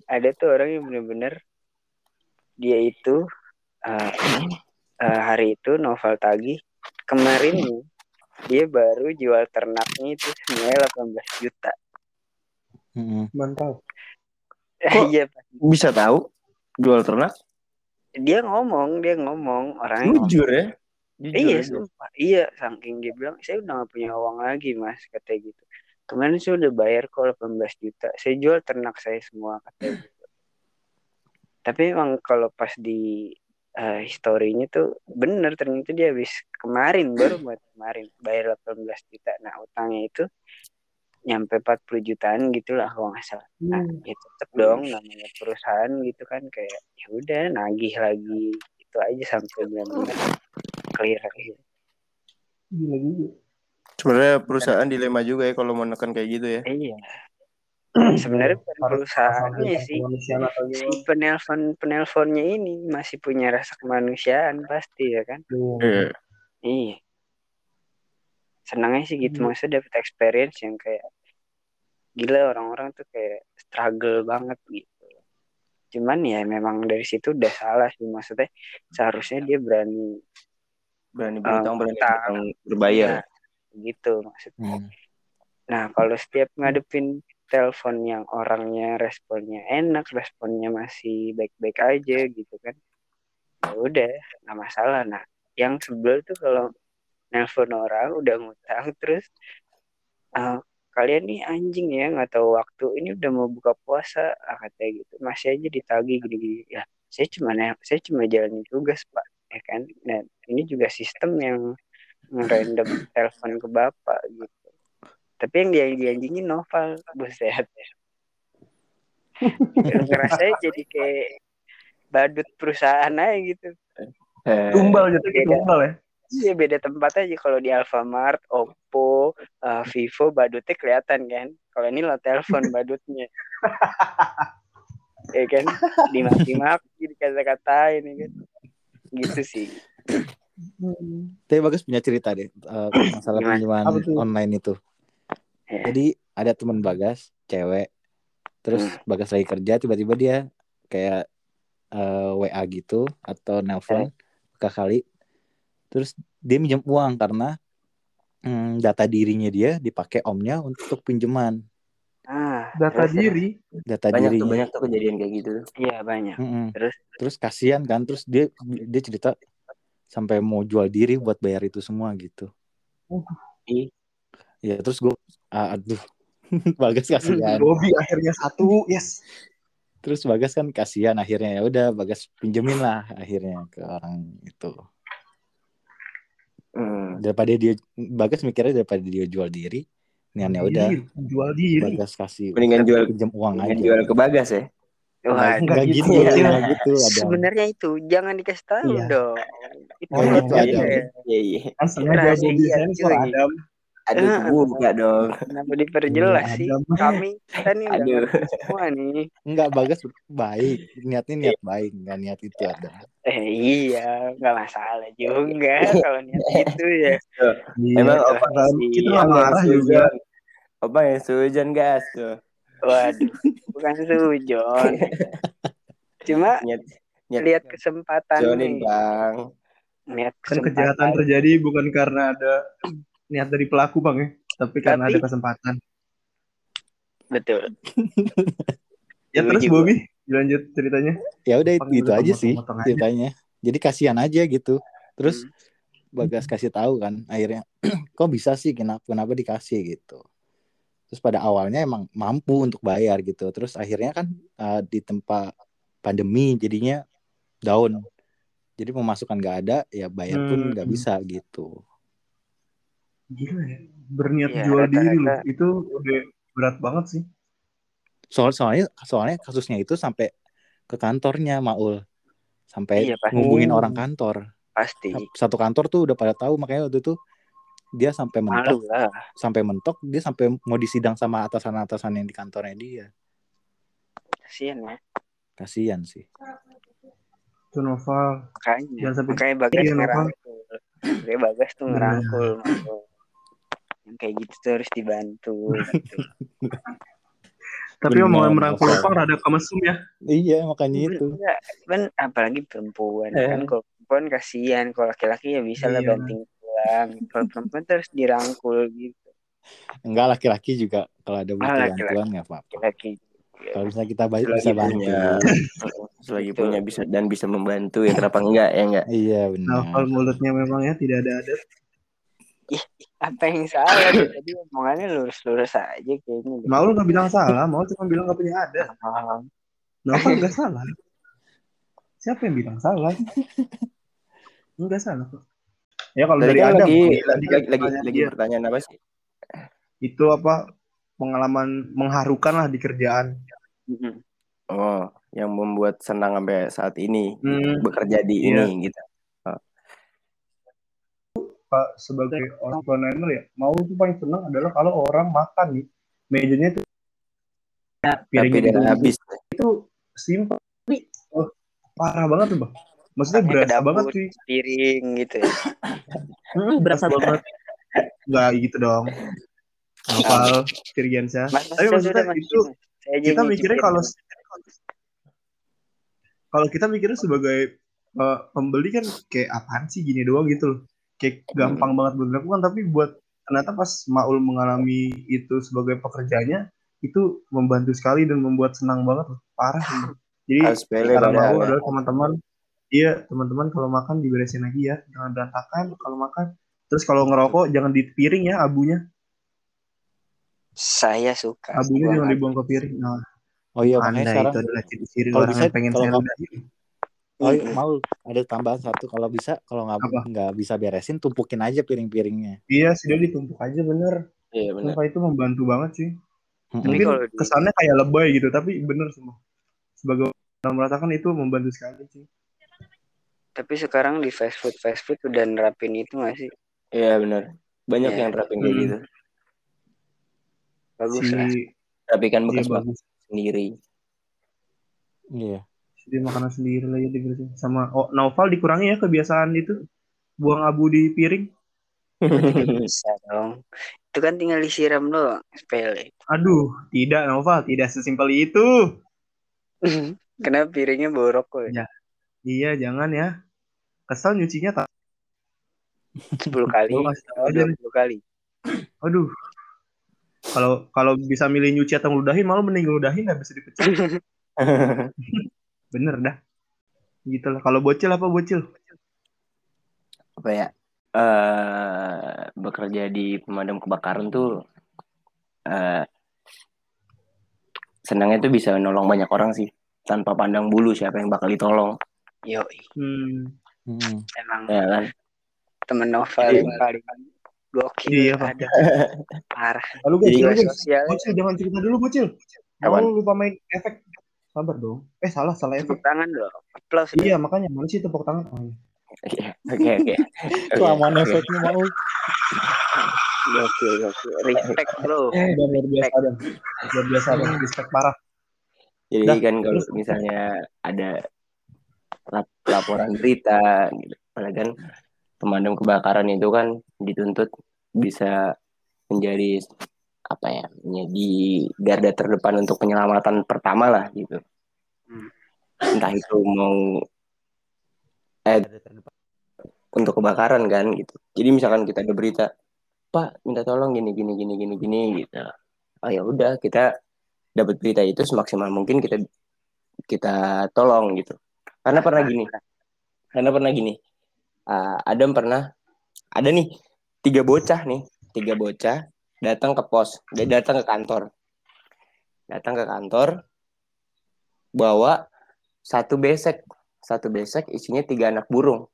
ada tuh orang yang bener-bener dia itu uh, uh, hari itu novel tagih kemarin nih dia baru jual ternaknya itu senilai 18 juta Mm-mm. Mantap. Iya Pak. Bisa tahu jual ternak? dia ngomong dia ngomong orangnya ngomong. Jujur ya? Jujur iya aja. sumpah. Iya saking dia bilang saya udah gak punya uang lagi mas katanya gitu. Kemarin saya udah bayar kok 18 juta. Saya jual ternak saya semua katanya gitu tapi emang kalau pas di eh, historinya tuh bener ternyata dia habis kemarin baru buat kemarin bayar 18 juta. Nah utangnya itu nyampe 40 jutaan gitulah kalau nggak salah. Nah Hmm. ya tetep dong namanya perusahaan gitu kan kayak ya udah nagih lagi itu aja sampai benar-benar clear gitu. Gila juga. Sebenarnya perusahaan dilema juga ya kalau mau nekan kayak gitu ya. Iya. Sebenarnya bukan perusahaannya sih. Si penelpon penelponnya ini masih punya rasa kemanusiaan pasti ya kan. Iya. Iya. Senangnya sih gitu Hmm. maksudnya dapat experience yang kayak gila orang-orang tuh kayak struggle banget gitu. Cuman ya memang dari situ udah salah sih maksudnya seharusnya dia berani Berani berutang, berani utang. berutang berbayar. Nah, gitu maksudnya. Hmm. Nah, kalau setiap ngadepin telepon yang orangnya responnya enak, responnya masih baik-baik aja gitu kan. Ya udah, nggak masalah. Nah, yang sebel tuh kalau nelpon orang udah ngutang terus "Ah, kalian nih anjing ya nggak tahu waktu ini udah mau buka puasa ah, katanya gitu masih aja ditagih gini-gini ya saya cuma saya cuma jalanin tugas pak ya kan dan ini juga sistem yang ngerandom telepon ke bapak gitu tapi yang dia dianjingin novel buset ngerasa jadi kayak badut perusahaan aja gitu Eh, Tumbal gitu, Beda. tumbal ya. Iya beda tempat aja kalau di Alfamart, Oppo, eh, Vivo badutnya kelihatan kan. Kalau ini lo telepon badutnya. ya kan dimaki-maki dikata-katain ya kan. Gitu sih. Tapi bagus punya cerita deh eh, masalah pinjaman online itu. Ya. Jadi ada teman Bagas, cewek. Terus Hmm. Bagas lagi kerja, tiba-tiba dia kayak eh, WA gitu atau nelpon ke kali. Terus dia minjem uang karena hmm, data dirinya dia dipakai omnya untuk pinjaman Ah, Data terus- diri. data banyak tuh dirinya. banyak tuh kejadian kayak gitu. Iya banyak. Mm-mm. Terus Terus kasihan kan, terus dia dia cerita sampai mau jual diri buat bayar itu semua gitu. Ih. Ya terus gue, aduh, Bagas kasihan. Bobby akhirnya satu, yes. Terus Bagas kan kasihan akhirnya ya udah Bagas pinjemin lah akhirnya ke orang itu. Hmm. Daripada dia Bagas mikirnya daripada dia jual diri, niatnya udah Jual diri. Bagas kasih Mendingan jual pinjam uang mendingan aja. jual ke Bagas ya. Wah, enggak nggak gitu, gitu, ya. gitu sebenarnya itu jangan dikasih tahu Iya. dong. Itu Oh, gitu aja. ada. Iya iya. Kan sengaja Rahasia, Bobby sensor cuy. Adam. Aduh Ah. kebuka dong. Kenapa diperjelas Iya, sih? Adam. Kami kita nih udah Aduh. semua nih. Enggak Bagas baik, niatnya niat baik, nggak niat itu ada. Eh iya, nggak masalah juga kalau niat gitu ya. Iya, Emang itu apa Adam, sih? kita Apa yang marah juga. Apa yang sujon gas tuh? Waduh, bukan sujon. Cuma Niat niat lihat kesempatan nih. bang. Kan kesempatan. kejahatan terjadi bukan karena ada niat dari pelaku bang ya, tapi karena Tapi- ada kesempatan. Betul. Ya terus Setuju, Bobby, dilanjut ceritanya. Ya udah itu udah aja sih aja. ceritanya. Jadi kasihan aja gitu. Terus Hmm. Bagas kasih tahu kan akhirnya kok bisa sih kenapa kenapa dikasih gitu. Terus pada awalnya emang mampu untuk bayar gitu. Terus akhirnya kan uh, di tempat pandemi jadinya down. Jadi pemasukan nggak ada ya bayar pun nggak Hmm. bisa gitu. Gila ya, berniat Iya, jual diri loh. Itu udah berat banget sih. Soal soalnya soalnya kasusnya itu sampai ke kantornya Maul. Sampai Iya, pasti. ngubungin Oh. orang kantor. Pasti. Satu kantor tuh udah pada tahu makanya waktu itu dia sampai mentok Malu lah. sampai mentok dia sampai mau disidang sama atasan-atasan yang di kantornya dia. Kasian ya. Kasihan sih. Itu novel. Makanya. Jangan sampai Makanya bagas Iya, tuh. Bagas ngerangkul Maul. Yang kayak gitu tuh harus dibantu gitu. Tapi omongan merangkul Novel. opang rada kamesum ya. Iya makanya itu. Kan apalagi perempuan Eh. kan kalau perempuan kasihan kalau laki-laki ya bisa lah Iya. banting tulang kalau perempuan tuh harus dirangkul gitu Enggak laki-laki juga kalau ada butuh Ah, bantuan nggak apa-apa. laki Kalau misalnya kita ba- Selagi bisa bantu. selagi Betul. punya bisa dan bisa membantu ya kenapa enggak ya enggak Iya benar. Novel mulutnya memang ya tidak ada adat. Apa yang salah tadi omongannya lurus-lurus aja kayaknya. Mau nggak bilang salah, mau cuma bilang nggak punya adat. Ah, Novel nggak salah. Siapa yang bilang salah? Enggak salah kok. Ya kalau dari kan Adam, lagi lagi lagi, lagi, pertanyaan lagi pertanyaan apa sih? itu apa pengalaman mengharukan lah di kerjaan. Oh, yang membuat senang sampai saat ini Hmm, bekerja di Iya. ini gitu. Pak sebagai entrepreneur ya, mau tuh paling senang adalah kalau orang makan nih mejanya tuh piringnya udah itu, habis. itu simpel tapi oh, parah banget tuh bang. Maksudnya ke berasa dapur, banget sih. piring gitu ya Hmm, berasa banget. Enggak gitu dong. Mas, mas, Tapi maksudnya mas, itu mas. Saya kita mikirnya kalau kalau kita mikirnya sebagai eh, pembeli kan kayak apaan sih gini doang gitu loh. Kayak gampang banget buat dilakukan tapi buat ternyata pas Maul mengalami itu sebagai pekerjaannya itu membantu sekali dan membuat senang banget loh. Parah sih. Jadi saran padahal Maul ya. adalah teman-teman iya teman-teman kalau makan diberesin lagi ya jangan berantakan kalau makan terus kalau ngerokok jangan di piring ya abunya saya suka abunya jangan dibuang ke piring nah Oh iya makanya anda sekarang itu adalah ciri-ciri kalau orang bisa, yang pengen kalau saya. Oh iya, mau ada tambahan satu kalau bisa kalau nggak nggak bisa beresin tumpukin aja piring-piringnya. Iya, sudah ditumpuk aja bener. Iya benar. Sumpah itu membantu banget sih. Tapi Mungkin kalau di- kesannya kayak lebay gitu, tapi bener semua. Sebagai orang meratakan itu membantu sekali sih. tapi sekarang di fast food fast food udah nerapin itu nggak sih Iya benar. Banyak Iya. yang terapin kayak Hmm. gitu. bagus si lah Tapi kan iya bekas makan bagus. sendiri. Iya. Dia makanan sendiri lagi gitu. Sama oh, Noval dikurangi ya kebiasaan itu buang abu di piring. bisa dong itu kan tinggal disiram doang sepele Aduh, tidak Noval, tidak sesimpel itu. kenapa piringnya borok kok Ya. Iya, jangan ya. Kesel nyucinya tak. 10 kali nih. 20 kali Aduh. Kalau kalau bisa milih nyuci atau ngeludahin, malah mending ngeludahin nggak bisa dipecah. Bener dah. Gitu lah. Kalau bocil apa bocil? apa ya? eh bekerja di pemadam kebakaran tuh eh senangnya tuh bisa nolong banyak orang sih tanpa pandang bulu siapa yang bakal ditolong yo Hmm. Mm-mm. emang ya kan temen novel yang paling gokil Iya, ada parah Lalu Bocil jangan cerita dulu bocil. Mau lupa main efek. Sabar dong. Eh salah salah efek. tepuk tangan dong applause Iya makanya mana sih tepuk tangan? Oh, iya. Oke, oke oke Oke, Kelamaan oke. efeknya mau. gokil gokil respect bro Dan luar biasa dan luar biasa dan respect parah. Jadi Dah, kan kalau misalnya ada lap- laporan berita gitu, apalagi kan pemadam kebakaran itu kan dituntut bisa menjadi apa ya, menjadi garda terdepan untuk penyelamatan pertama lah gitu. Hmm. Entah itu mau eh untuk kebakaran kan gitu. Jadi misalkan kita ada berita, Pak minta tolong gini gini gini gini gini gitu. Oh ya udah kita dapat berita itu semaksimal mungkin kita kita tolong gitu. Karena pernah gini, karena pernah gini. Uh, Adam pernah ada nih tiga bocah nih, tiga bocah datang ke pos, dia datang ke kantor, datang ke kantor, bawa satu besek, satu besek isinya tiga anak burung,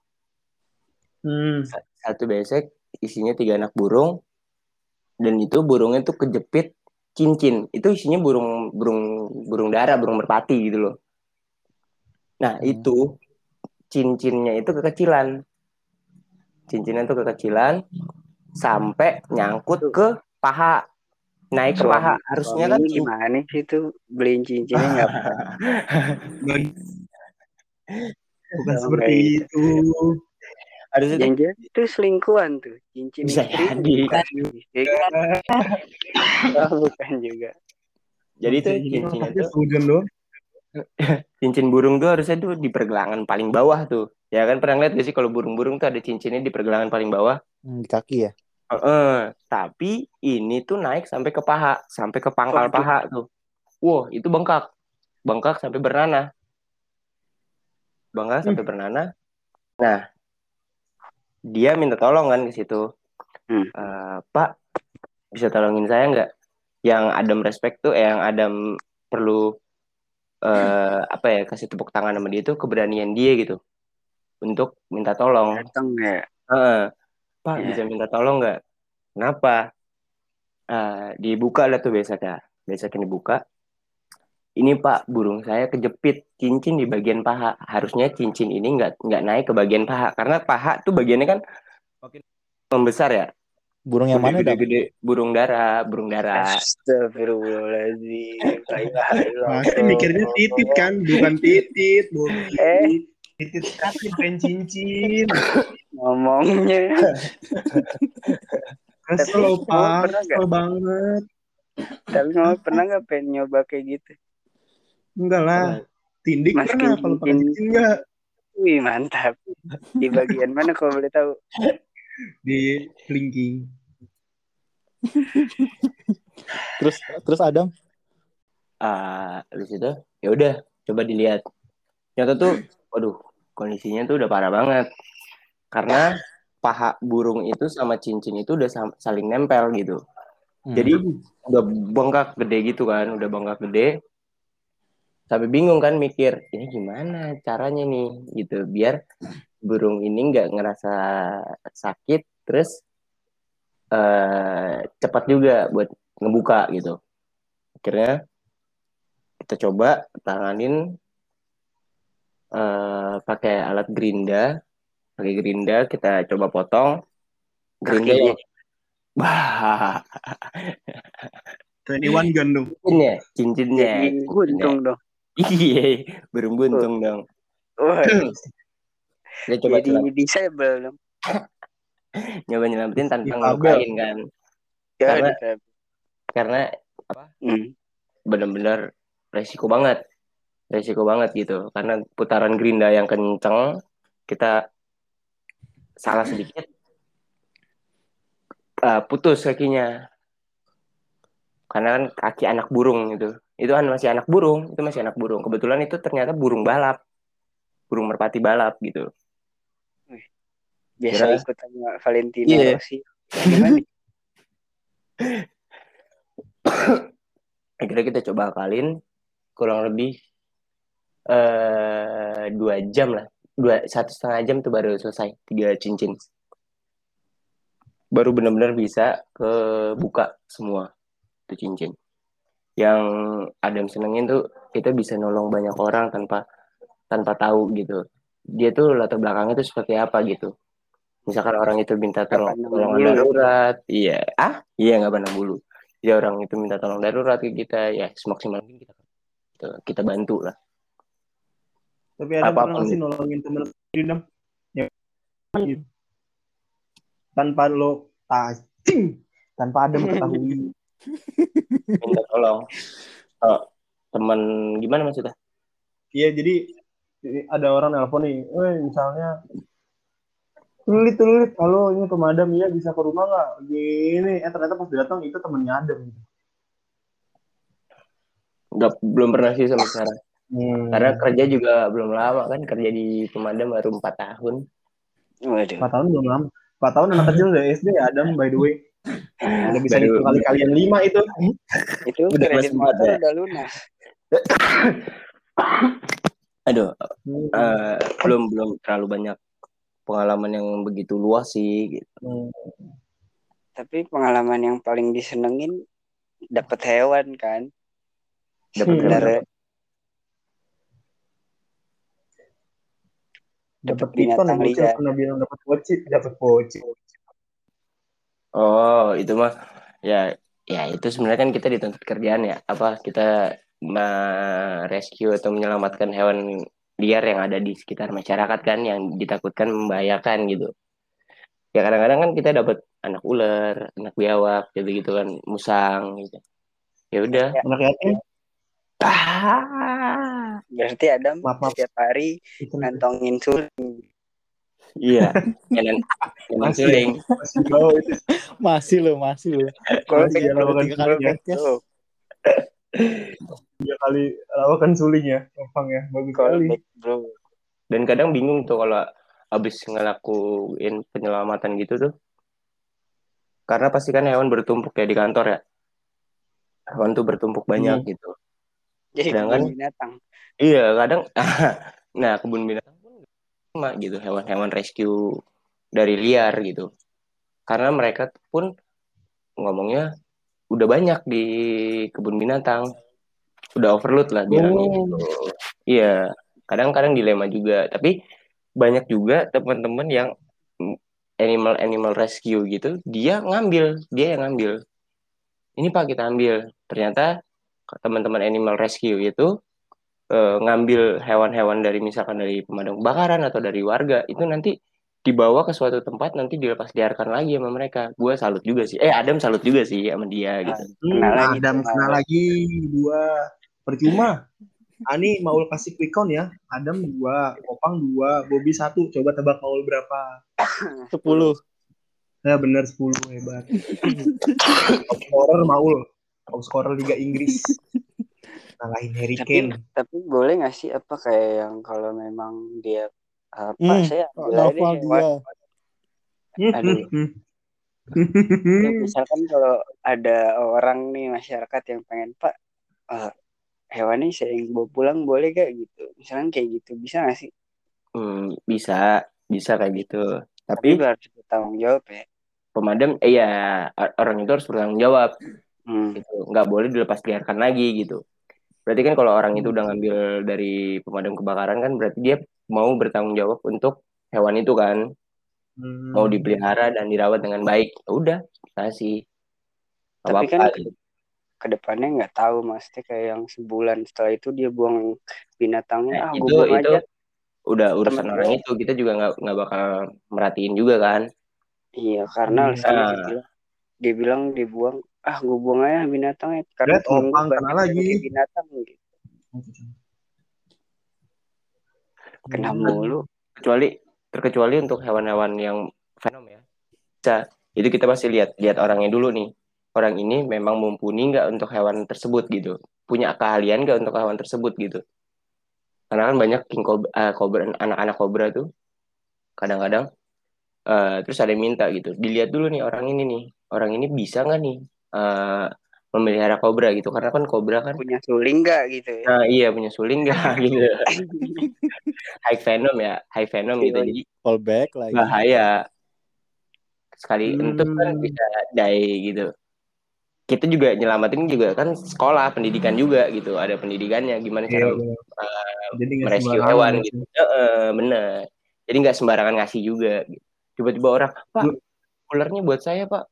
Hmm. satu besek isinya tiga anak burung, dan itu burungnya tuh kejepit cincin, itu isinya burung burung burung dara, burung merpati gitu loh. Nah Hmm. itu cincinnya itu kekecilan, cincinnya itu kekecilan sampai nyangkut ke paha, naik ke paha. Harusnya kan gimana sih itu beliin cincinnya nggak Bukan seperti itu. Harusnya tuh Jangan itu selingkuhan tuh. Cincin Bisa istri jadi. bukan. Ya kan? Oh, bukan juga. jadi tuh sehujan doang. cincin burung tuh harusnya tuh di pergelangan paling bawah tuh. Ya kan pernah lihat gak sih kalau burung-burung tuh ada cincinnya di pergelangan paling bawah? Hmm, di kaki ya. Heeh, tapi ini tuh naik sampai ke paha, sampai ke pangkal Waduh. paha tuh. Wah, itu bengkak. Bengkak sampai bernanah. Bengkak sampai bernanah. Nah, dia minta tolong kan ke situ. Hmm. Eh, Pak, bisa tolongin saya nggak? Yang Adam respect tuh, eh, yang Adam perlu eh apa ya kasih tepuk tangan sama dia itu keberanian dia gitu untuk minta tolong. Datang ya. Heeh. Pak Iya. bisa minta tolong nggak? Kenapa? Eh, dibuka lah tuh besoknya. Besoknya dibuka. Ini Pak, burung saya kejepit cincin di bagian paha. Harusnya cincin ini nggak nggak naik ke bagian paha karena paha tuh bagiannya kan makin membesar ya. Burung yang mana, Dam? Gede-gede burung dara, burung dara. Astagfirullahaladzim. Pasti mikirnya titit kan, bukan titit, bukan Eh. Titit kaki bukan cincin. Ngomongnya. Kesel Tapi pak, kamu pernah banget. Tapi kamu pernah nggak pengen nyoba kayak gitu? Enggak lah, tindik Masukin pernah kalau pakai cincin. enggak Wih mantap. Di bagian mana kalau boleh tahu? di kelingking. Terus terus Adam Ah, habis itu ya udah coba dilihat. Ternyata tuh, waduh, kondisinya tuh udah parah banget. Karena paha burung itu sama cincin itu udah saling nempel gitu. Hmm. Jadi udah bengkak gede gitu kan, udah bengkak gede. Sampai bingung kan mikir, ini gimana caranya nih gitu biar burung ini nggak ngerasa sakit terus eh cepat juga buat ngebuka gitu. Akhirnya kita coba tanganin eh pakai alat gerinda, pakai gerinda kita coba potong gerinda yang Wah, 21 gun dong. cincinnya, cincinnya. Guntung dong. Iya, burung buntung dong. Wah, Kita coba jadi disable dong. nyoba nyelamatin tanpa ngelukain kan. Ya, Karena-. Karena Hmm. benar-benar resiko banget. Resiko banget gitu. Karena putaran gerinda yang kenceng, kita salah sedikit eh, putus kakinya. Karena kan kaki anak burung itu. Itu kan masih anak burung, itu masih anak burung. Kebetulan itu ternyata burung balap. Burung merpati balap gitu. Biasa Kira- ikut sama Valentino Iya. Rossi. Akhirnya kita coba akalin kurang lebih eh dua jam lah. Dua satu setengah jam tuh baru selesai tiga cincin. Baru benar-benar bisa kebuka semua tuh cincin. Yang Adam senengin tuh kita bisa nolong banyak orang tanpa tanpa tahu gitu. Dia tuh latar belakangnya tuh seperti apa gitu. Misalkan orang itu minta tolong bulu. darurat. Iya. Ah? Iya nggak pandang bulu. Ya orang itu minta tolong darurat ke kita ya semaksimal mungkin kita kita, kita bantu lah Tapi ada pernah sih nolongin temen dam? Ya, gitu. Tanpa lo tasing, tanpa ada mengetahui. minta tolong oh, teman gimana maksudnya Iya jadi ada orang nelpon nih, eh misalnya Tulit, tulit, halo ini pemadam, iya bisa ke rumah nggak? Gini, eh ternyata pas datang itu temennya Adam. nggak belum pernah sih sampai sekarang Hmm. karena kerja juga belum lama kan kerja di pemadam baru empat tahun Waduh. Empat tahun belum lama. Empat tahun anak kecil udah SD ya Adam by the way. Udah bisa hitung kali kalian lima itu. Itu Udah kredit motor ya? udah lunas. aduh eh, belum belum terlalu banyak pengalaman yang begitu luas sih gitu. Hmm. Tapi pengalaman yang paling disenengin dapat hewan kan. dapat Hmm. Dari Dapat piton, binatang bocil pernah bilang dapat bocil, dapat bocil. oh itu mah ya ya itu sebenarnya kan kita dituntut kerjaan ya. Apa kita rescue atau menyelamatkan hewan liar yang ada di sekitar masyarakat kan yang ditakutkan membahayakan gitu. Ya kadang-kadang kan kita dapat anak ular anak biawak gitu gitu kan musang gitu. Ya udah. Anak yatim. ah Berarti Adam Maaf, maaf. setiap hari Itu ngantongin suling. iya Masih. suling masih itu. Masih lo, masih lo. Kalau tiga kali suling ya. podcast. Tiga kali lawakan suling ya. Opang ya. Bagus sekali. back, bro. dan kadang bingung tuh kalau abis ngelakuin penyelamatan gitu tuh karena pasti kan hewan bertumpuk ya di kantor ya hewan tuh bertumpuk banyak gitu Jadi Sedangkan- kebun binatang. iya kadang nah kebun binatang pun sama gitu hewan-hewan rescue dari liar gitu. Karena mereka pun ngomongnya udah banyak di kebun binatang. Udah overload lah bilangnya Oh. gitu. Iya kadang-kadang dilema juga. Tapi banyak juga teman-teman yang animal animal rescue gitu dia ngambil dia yang ngambil. Ini pak kita ambil. Ternyata teman-teman animal rescue itu eh, ngambil hewan-hewan dari misalkan dari pemadam kebakaran atau dari warga itu nanti dibawa ke suatu tempat nanti dilepas liarkan lagi sama mereka gue salut juga sih eh Adam salut juga sih sama dia gitu Hmm, Kena lagi Adam tuh, kena Maul. lagi dua percuma. Ani Maul kasih quick count ya. Adam dua, Opang dua, Bobby satu. Coba tebak Maul berapa? Sepuluh. Ya benar 10 hebat. Scorer Maul. Top scorer Liga Inggris. Ngalahin Harry Tapi Kane. tapi boleh nggak sih apa kayak yang kalau memang dia apa Hmm, saya ambil aja Novel hewan. dia. Aduh. Ya, misalkan kalau ada orang nih masyarakat yang pengen Pak eh, hewan ini saya yang bawa pulang boleh gak gitu misalkan kayak gitu bisa gak sih Hmm, bisa bisa kayak gitu tapi tapi harus bertanggung jawab ya pemadam eh ya orang itu harus bertanggung jawab hmm. gitu nggak boleh dilepas liarkan lagi gitu berarti kan kalau orang itu udah ngambil dari pemadam kebakaran kan berarti dia mau bertanggung jawab untuk hewan itu kan Hmm. mau dipelihara dan dirawat dengan baik ya udah kasih tapi kan apa-apa. ke, ke depannya nggak tahu maksudnya kayak yang sebulan setelah itu dia buang binatangnya Nah, ah itu buang itu aja udah urusan Temen orang gue. itu kita juga nggak nggak bakal merhatiin juga kan iya karena Hmm. Ah. dia bilang dia bilang dibuang ah gue buang aja binatangnya karena Lihat, Opang kena lagi. binatang gitu. Kena mulu. kecuali terkecuali untuk hewan-hewan yang fenom ya. Bisa. Itu kita pasti lihat lihat orangnya dulu nih. Orang ini memang mumpuni nggak untuk hewan tersebut gitu. Punya keahlian nggak untuk hewan tersebut gitu. Karena kan banyak king cobra, eh, cobra anak-anak kobra tuh. Kadang-kadang eh, terus ada yang minta gitu. Dilihat dulu nih orang ini nih. Orang ini bisa nggak nih eh, memelihara kobra gitu karena kan kobra kan punya suling nggak gitu ya nah iya punya suling nggak gitu high venom ya high venom gitu Yoi. jadi Callback lagi. bahaya sekali Hmm. entuk kan bisa die gitu kita juga nyelamatin juga kan sekolah pendidikan juga gitu ada pendidikannya gimana Iya, cara bener. Jadi nggak merescue hewan gitu. gitu Heeh, bener jadi nggak sembarangan ngasih juga gitu. tiba-tiba orang pak ularnya buat saya pak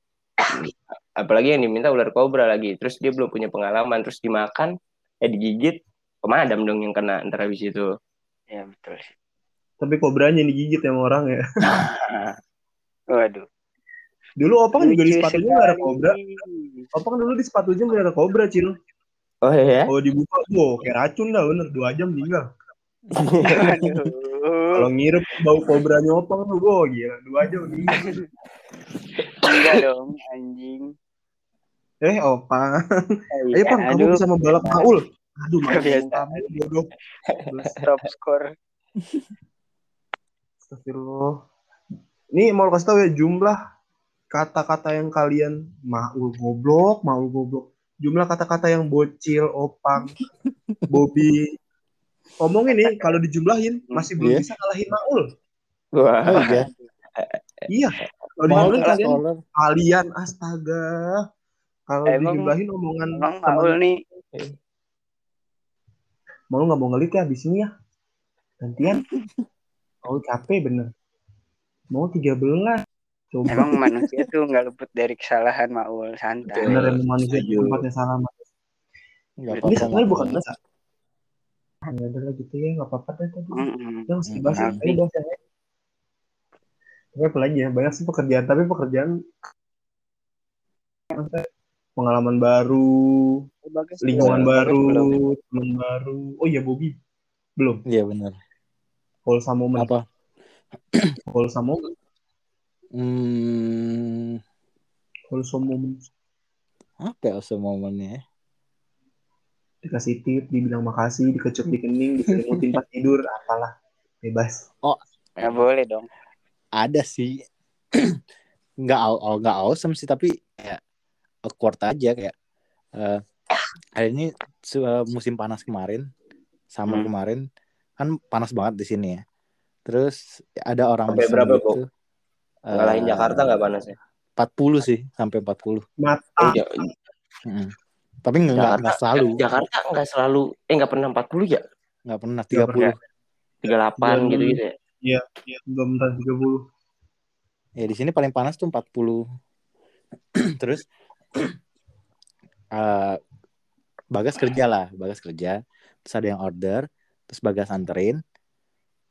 apalagi yang diminta ular kobra lagi terus dia belum punya pengalaman terus dimakan eh digigit pemadam dong yang kena ntar habis itu ya betul sih Tapi kobranya yang digigit sama orang ya. waduh Dulu Opang juga di sepatunya nggak ada kobra. Opang dulu di sepatunya nggak ada kobra, Cil. oh iya Kalau dibuka, wow, kayak racun dah bener. Dua jam meninggal. Aduh. Kalau ngirup bau kobranya Opang tuh, wow, gila. Dua jam meninggal. Enggak dong, anjing. Eh, Opang. Eh, Ayo, Pang, kamu bisa membalap Maul. Aduh, Kebiasaan. kamu bodoh. top score. Astagfirullah. Ini mau kasih tahu ya jumlah kata-kata yang kalian maul goblok, maul goblok. Jumlah kata-kata yang bocil, opang, Bobby. Ngomongin nih, kalau dijumlahin masih belum Iya. bisa ngalahin maul. wah Oh iya. Iya. Kalau dijumlahin kalian, kalian astaga. Kalau Emang- dijumlahin omongan Emang Maul nih, mau nggak mau ngelik ya di sini ya. Gantian. Mau capek bener. Mau 13. Coba. emang manusia tuh nggak luput dari kesalahan Maul, santai. bener emang manusia Setuju. tempatnya salah. Ini apa-apa. sebenarnya bukan dosa. ya udah lah gitu ya nggak apa-apa deh tadi yang mesti bahas Mm-mm. ayo bahas yang lain. tapi apa lagi ya banyak sih pekerjaan tapi pekerjaan Maksudnya pengalaman baru Bagus lingkungan belum? baru teman baru oh iya Bobby belum Iya benar. wholesome moment Apa? wholesome moment Hmm, wholesome moment apa ya semua momennya? ya? dikasih tip dibilang makasih dikecup di kening diselimutin pas tidur apalah bebas Nggak boleh dong. Ada sih. nggak au- nggak awesome sih tapi kayak awkward aja kayak eh hari ini eh, musim panas kemarin summer Hmm. kemarin kan panas banget di sini ya terus ada orang Sampai berapa, gitu, Ngalahin eh, Jakarta nggak panasnya? 40 sih sampai 40 mata Oh, Ja- Mm. tapi nggak nggak selalu Jakarta nggak selalu, eh nggak pernah 40 ya? nggak pernah Nggak 30 38 Iya. gitu gitu ya? belum benar 30 ya di sini paling panas tuh 40 terus eh Bagas kerja lah Bagas kerja. Terus ada yang order terus Bagas anterin.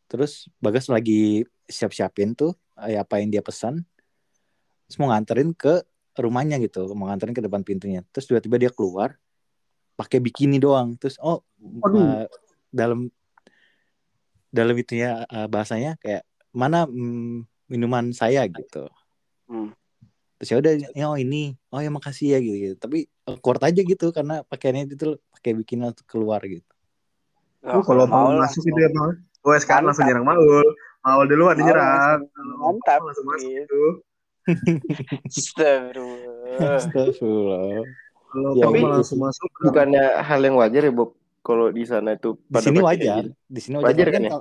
Terus Bagas lagi siap-siapin tuh eh, apa yang dia pesan. Terus mau nganterin ke rumahnya gitu mau nganterin ke depan pintunya. Terus tiba-tiba dia keluar pakai bikini doang. Terus oh Aduh. eh, dalam dalam itunya eh, bahasanya kayak mana mm, minuman saya? gitu. Hmm. Terus ya udah ya, oh ini oh ya makasih ya gitu, gitu. tapi awkward aja gitu karena pakaiannya itu pakai langsung keluar gitu Oh, kalau mau masuk itu ya Maul. Oh, sekarang langsung nyerang Maul. Maul duluan Maul dinyerang. mantap, Langsung masuk gitu. itu. Astagfirullah. Astagfirullah Kalau Ya, tapi- langsung masuk. Bukannya hal yang wajar ya Bob kalau di sana itu di sini wajar gitu? di sini wajar, Wajar Tapi kan ya?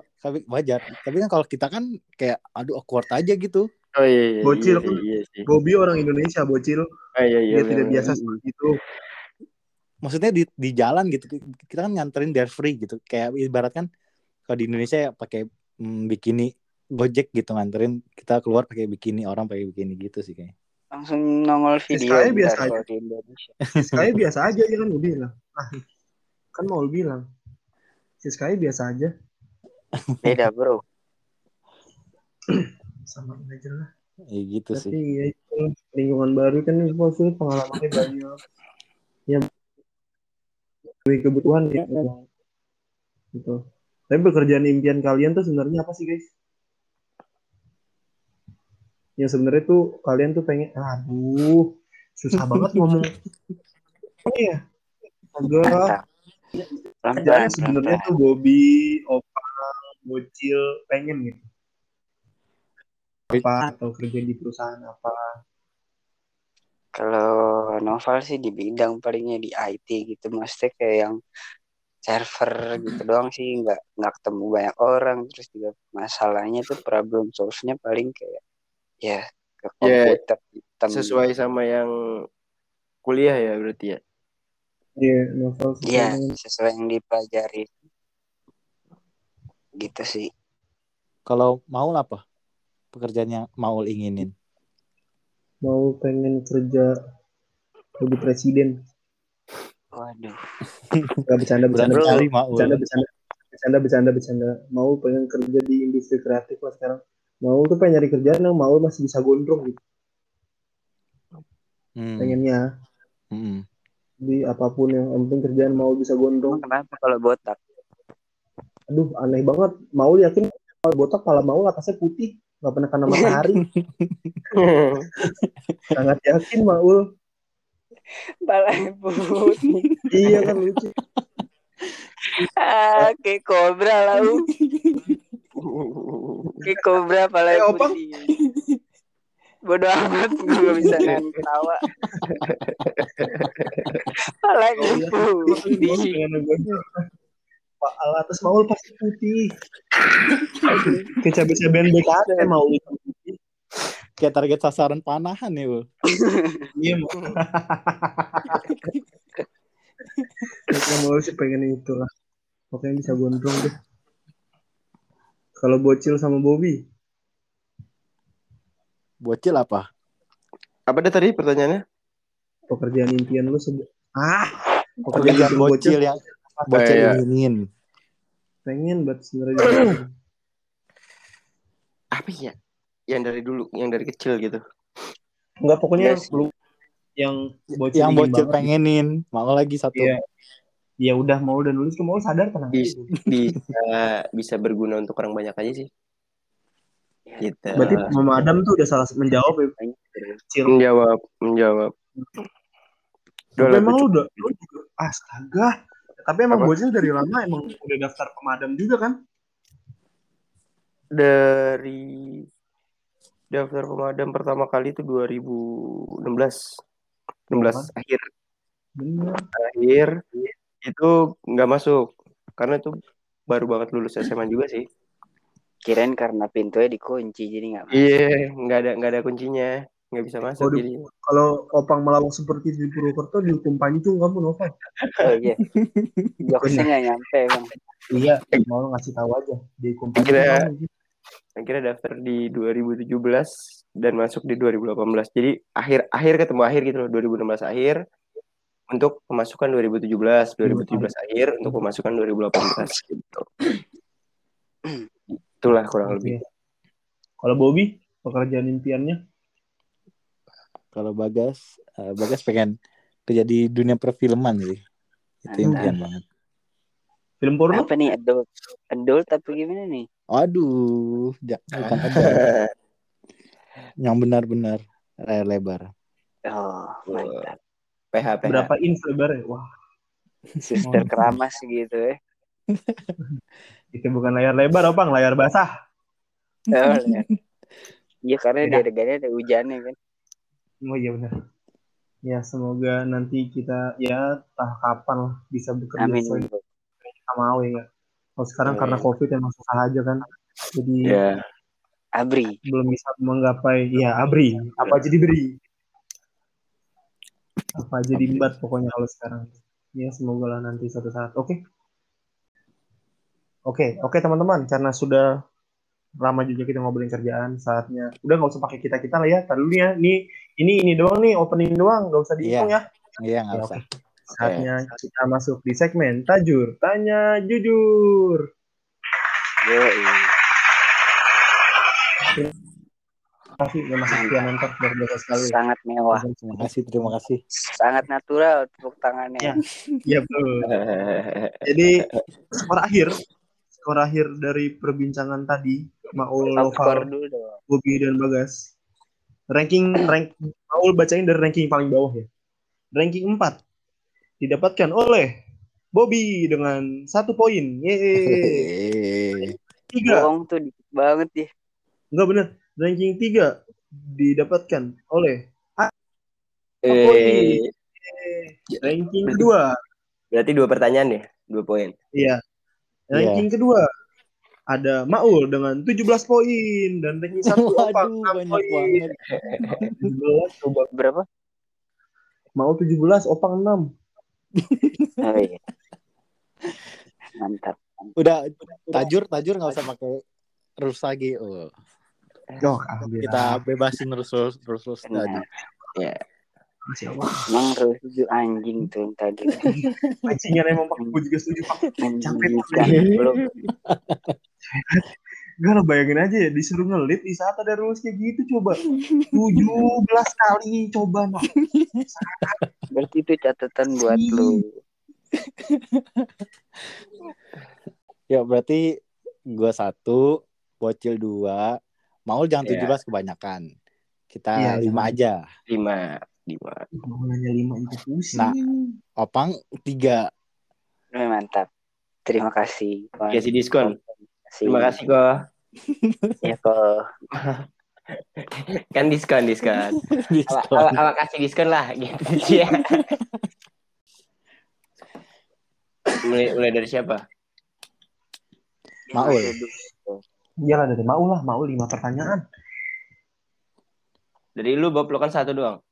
wajar tapi kan kalau kita kan kayak aduh awkward aja gitu Oh iya iya. Bocil iya, kan. iya sih. Bobby orang Indonesia, bocil. Ah, iya iya. Dia tidak benar, biasa seperti itu. maksudnya di di jalan gitu kita kan nganterin dare free gitu kayak ibarat kan kalau di Indonesia ya pakai mm, bikini Gojek gitu nganterin kita keluar pakai bikini orang pakai bikini gitu sih kayak Langsung nongol video Siskanya bentar biasa kalau aja. di Indonesia. Siskanya biasa aja ya kan Bobby bilang. Ah, kan Maul bilang. Siskanya biasa aja. Beda bro. Sama aja lah. ya gitu Tapi sih ya itu lingkungan baru kan maksudnya pengalamannya banyak. Ya dari kebutuhan gitu. gitu. Tapi pekerjaan impian kalian tuh sebenarnya apa sih guys? Yang sebenarnya tuh kalian tuh pengen, aduh, susah banget ngomong. Apa ya? Agak sebenarnya tuh Bobby, Opa, Bocil pengen gitu. Apa atau kerja di perusahaan apa? Kalau novel sih di bidang palingnya di IT gitu, maksudnya kayak yang server gitu doang sih, nggak nggak ketemu banyak orang, terus juga masalahnya tuh problem solve-nya paling kayak ya ke Ya, komputer hitam. Sesuai sama yang kuliah ya berarti ya. Iya, novel Iya, sebenarnya. sesuai yang dipelajari. Gitu sih. kalau mau apa pekerjaan yang mau inginin mau pengen kerja jadi presiden. Waduh. Gak bercanda bercanda bercanda kali mau bercanda bercanda bercanda bercanda bercanda. Mau pengen kerja di industri kreatif lah sekarang. Mau tuh pengen nyari kerjaan yang mau masih bisa gondrong gitu. Hmm, Pengennya. hmm. Jadi apa pun yang yang penting kerjaan mau bisa gondrong. kenapa kalau botak? Aduh aneh banget. Mau yakin kalau botak kepala mau atasnya putih. Gak pernah kena matahari. Sangat yakin Maul. Balai putih. Iya kan lucu. ah, kayak kobra lah. Kayak kobra balai Eh, putih. Bodoh amat gue bisa nahan ketawa. Balai Iya. putih. Pak Al atas Maul pasti putih. Kecabe-cabean BKT Maul itu putih. kayak target sasaran panahan ya Bu. Iya mau. Kalau mau sih pengen itu lah. Pokoknya bisa gondrong deh. Kalau bocil sama Bobby, bocil apa Apa dah tadi pertanyaannya? pekerjaan impian lu sebut. Ah, pekerjaan impian bocil yang bocil inginin Pengen banget sebenarnya. Apa ya? Yang dari dulu, yang dari kecil gitu. Enggak pokoknya Yes. lu yang bocil yang bocil pengenin mau lagi satu Iya. Ya udah mau dan nulis mau sadar tenang Bisa, bisa bisa berguna untuk orang banyak aja sih. Gitu. Berarti Mama Adam tuh udah salah menjawab ya. Kecil. menjawab, menjawab. Udah Tapi lah, emang tuh, lu udah lu juga astaga. Tapi emang Apa? bocil dari lama emang udah daftar pemadam juga kan? dari daftar pemadam pertama kali itu 2016. 16 akhir Bener. akhir itu nggak masuk karena itu baru banget lulus SMA juga sih. Kirain karena pintunya dikunci jadi nggak masuk. Iya, nggak ada nggak ada kuncinya, nggak bisa masuk jadi. Kalau opang melawak seperti di Purwokerto dihukum pancung kamu Nova. Oh iya. Jokesnya nggak nyampe bang. Iya, mau ngasih tahu aja dihukum pancung Kira- kamu. Akhirnya daftar di 2017 dan masuk di 2018. Jadi akhir akhir ketemu akhir gitu loh 2016 akhir untuk pemasukan 2017, 2017 akhir untuk pemasukan 2018 gitu. Itulah kurang lebih. Kalau Bobby, pekerjaan impiannya? Kalau Bagas eh, Bagas pengen kerja di dunia perfilman sih itu Mantap. impian banget Film porno? Apa nih adult? Adult apa gimana nih? aduh ja- bukan yang benar-benar layar lebar Oh mantap. PH PH. Berapa inch lebarnya? Wah, Suster keramas gitu ya. itu bukan layar lebar, opang, layar basah. Oh. Iya karena di adegannya ada hujannya kan. Oh iya benar. Ya semoga nanti kita ya entah kapan lah bisa bekerja Amin. sesuai sama Awe ya. Kalau sekarang Amin. karena COVID emang susah aja kan. Jadi Ya, Abri. belum bisa menggapai ya abri apa aja diberi apa aja diembat pokoknya kalau sekarang ya semoga lah nanti suatu saat oke oke oke teman-teman karena sudah lama juga kita ngobrolin kerjaan saatnya udah nggak usah pakai kita kita lah ya Tar dulu ya ini ini ini doang nih opening doang nggak usah dihitung ya iya nggak Ya, usah saatnya kita masuk di segmen tajur tanya jujur Yoi. Terima kasih via nonton luar biasa sekali Sangat mewah. terima kasih terima kasih Sangat natural tepuk tangannya. Ya. Iya betul. Jadi skor akhir, skor akhir dari perbincangan tadi, Maul Lokal. Bobi dan Bagas. Ranking rank Maul bacain dari ranking paling bawah ya. Ranking 4 didapatkan oleh Bobby dengan satu poin. Yeay. Tiga, Bohong tuh dikit banget ya. enggak bener. Ranking 3 didapatkan oleh Eh, ranking kedua. berarti dua pertanyaan ya, dua poin. Iya. Ranking kedua ada Maul dengan 17 poin dan ranking satu Opang waduh 6 banyak poin. banget 17 coba Berapa? Maul 17 Opang 6. Oh iya. Mantap. udah tajur tajur nggak usah pakai rules lagi oh. Oh, alhamdulillah. kita bebasin rules rules rules, tadi Nah, Masya Allah. emang terus itu anjing tuh yang tadi. Bajingan emang Pak. Gue juga setuju Pak. Anjing Capek, kan. Belum. Gak lo bayangin aja ya disuruh ngelit di saat ada rules kayak gitu coba. 17 kali coba Mak. Berarti itu catatan buat lu. ya berarti gua satu bocil dua Maul jangan Iya. 17 kebanyakan kita Iya, lima aja Lima, lima. Mau nanya 5 itu pusing. Nah. opang tiga mantap. Terima kasih. Kasih diskon. Kasih. Terima kasih kok. Ya kok. Kan diskon, diskon. Diskon. kasih diskon lah, gitu ya. mulai, mulai dari siapa? Maul. Iya lah dari Maul lah. Maul 5 pertanyaan. Dari lu, Bob, lu kan satu doang.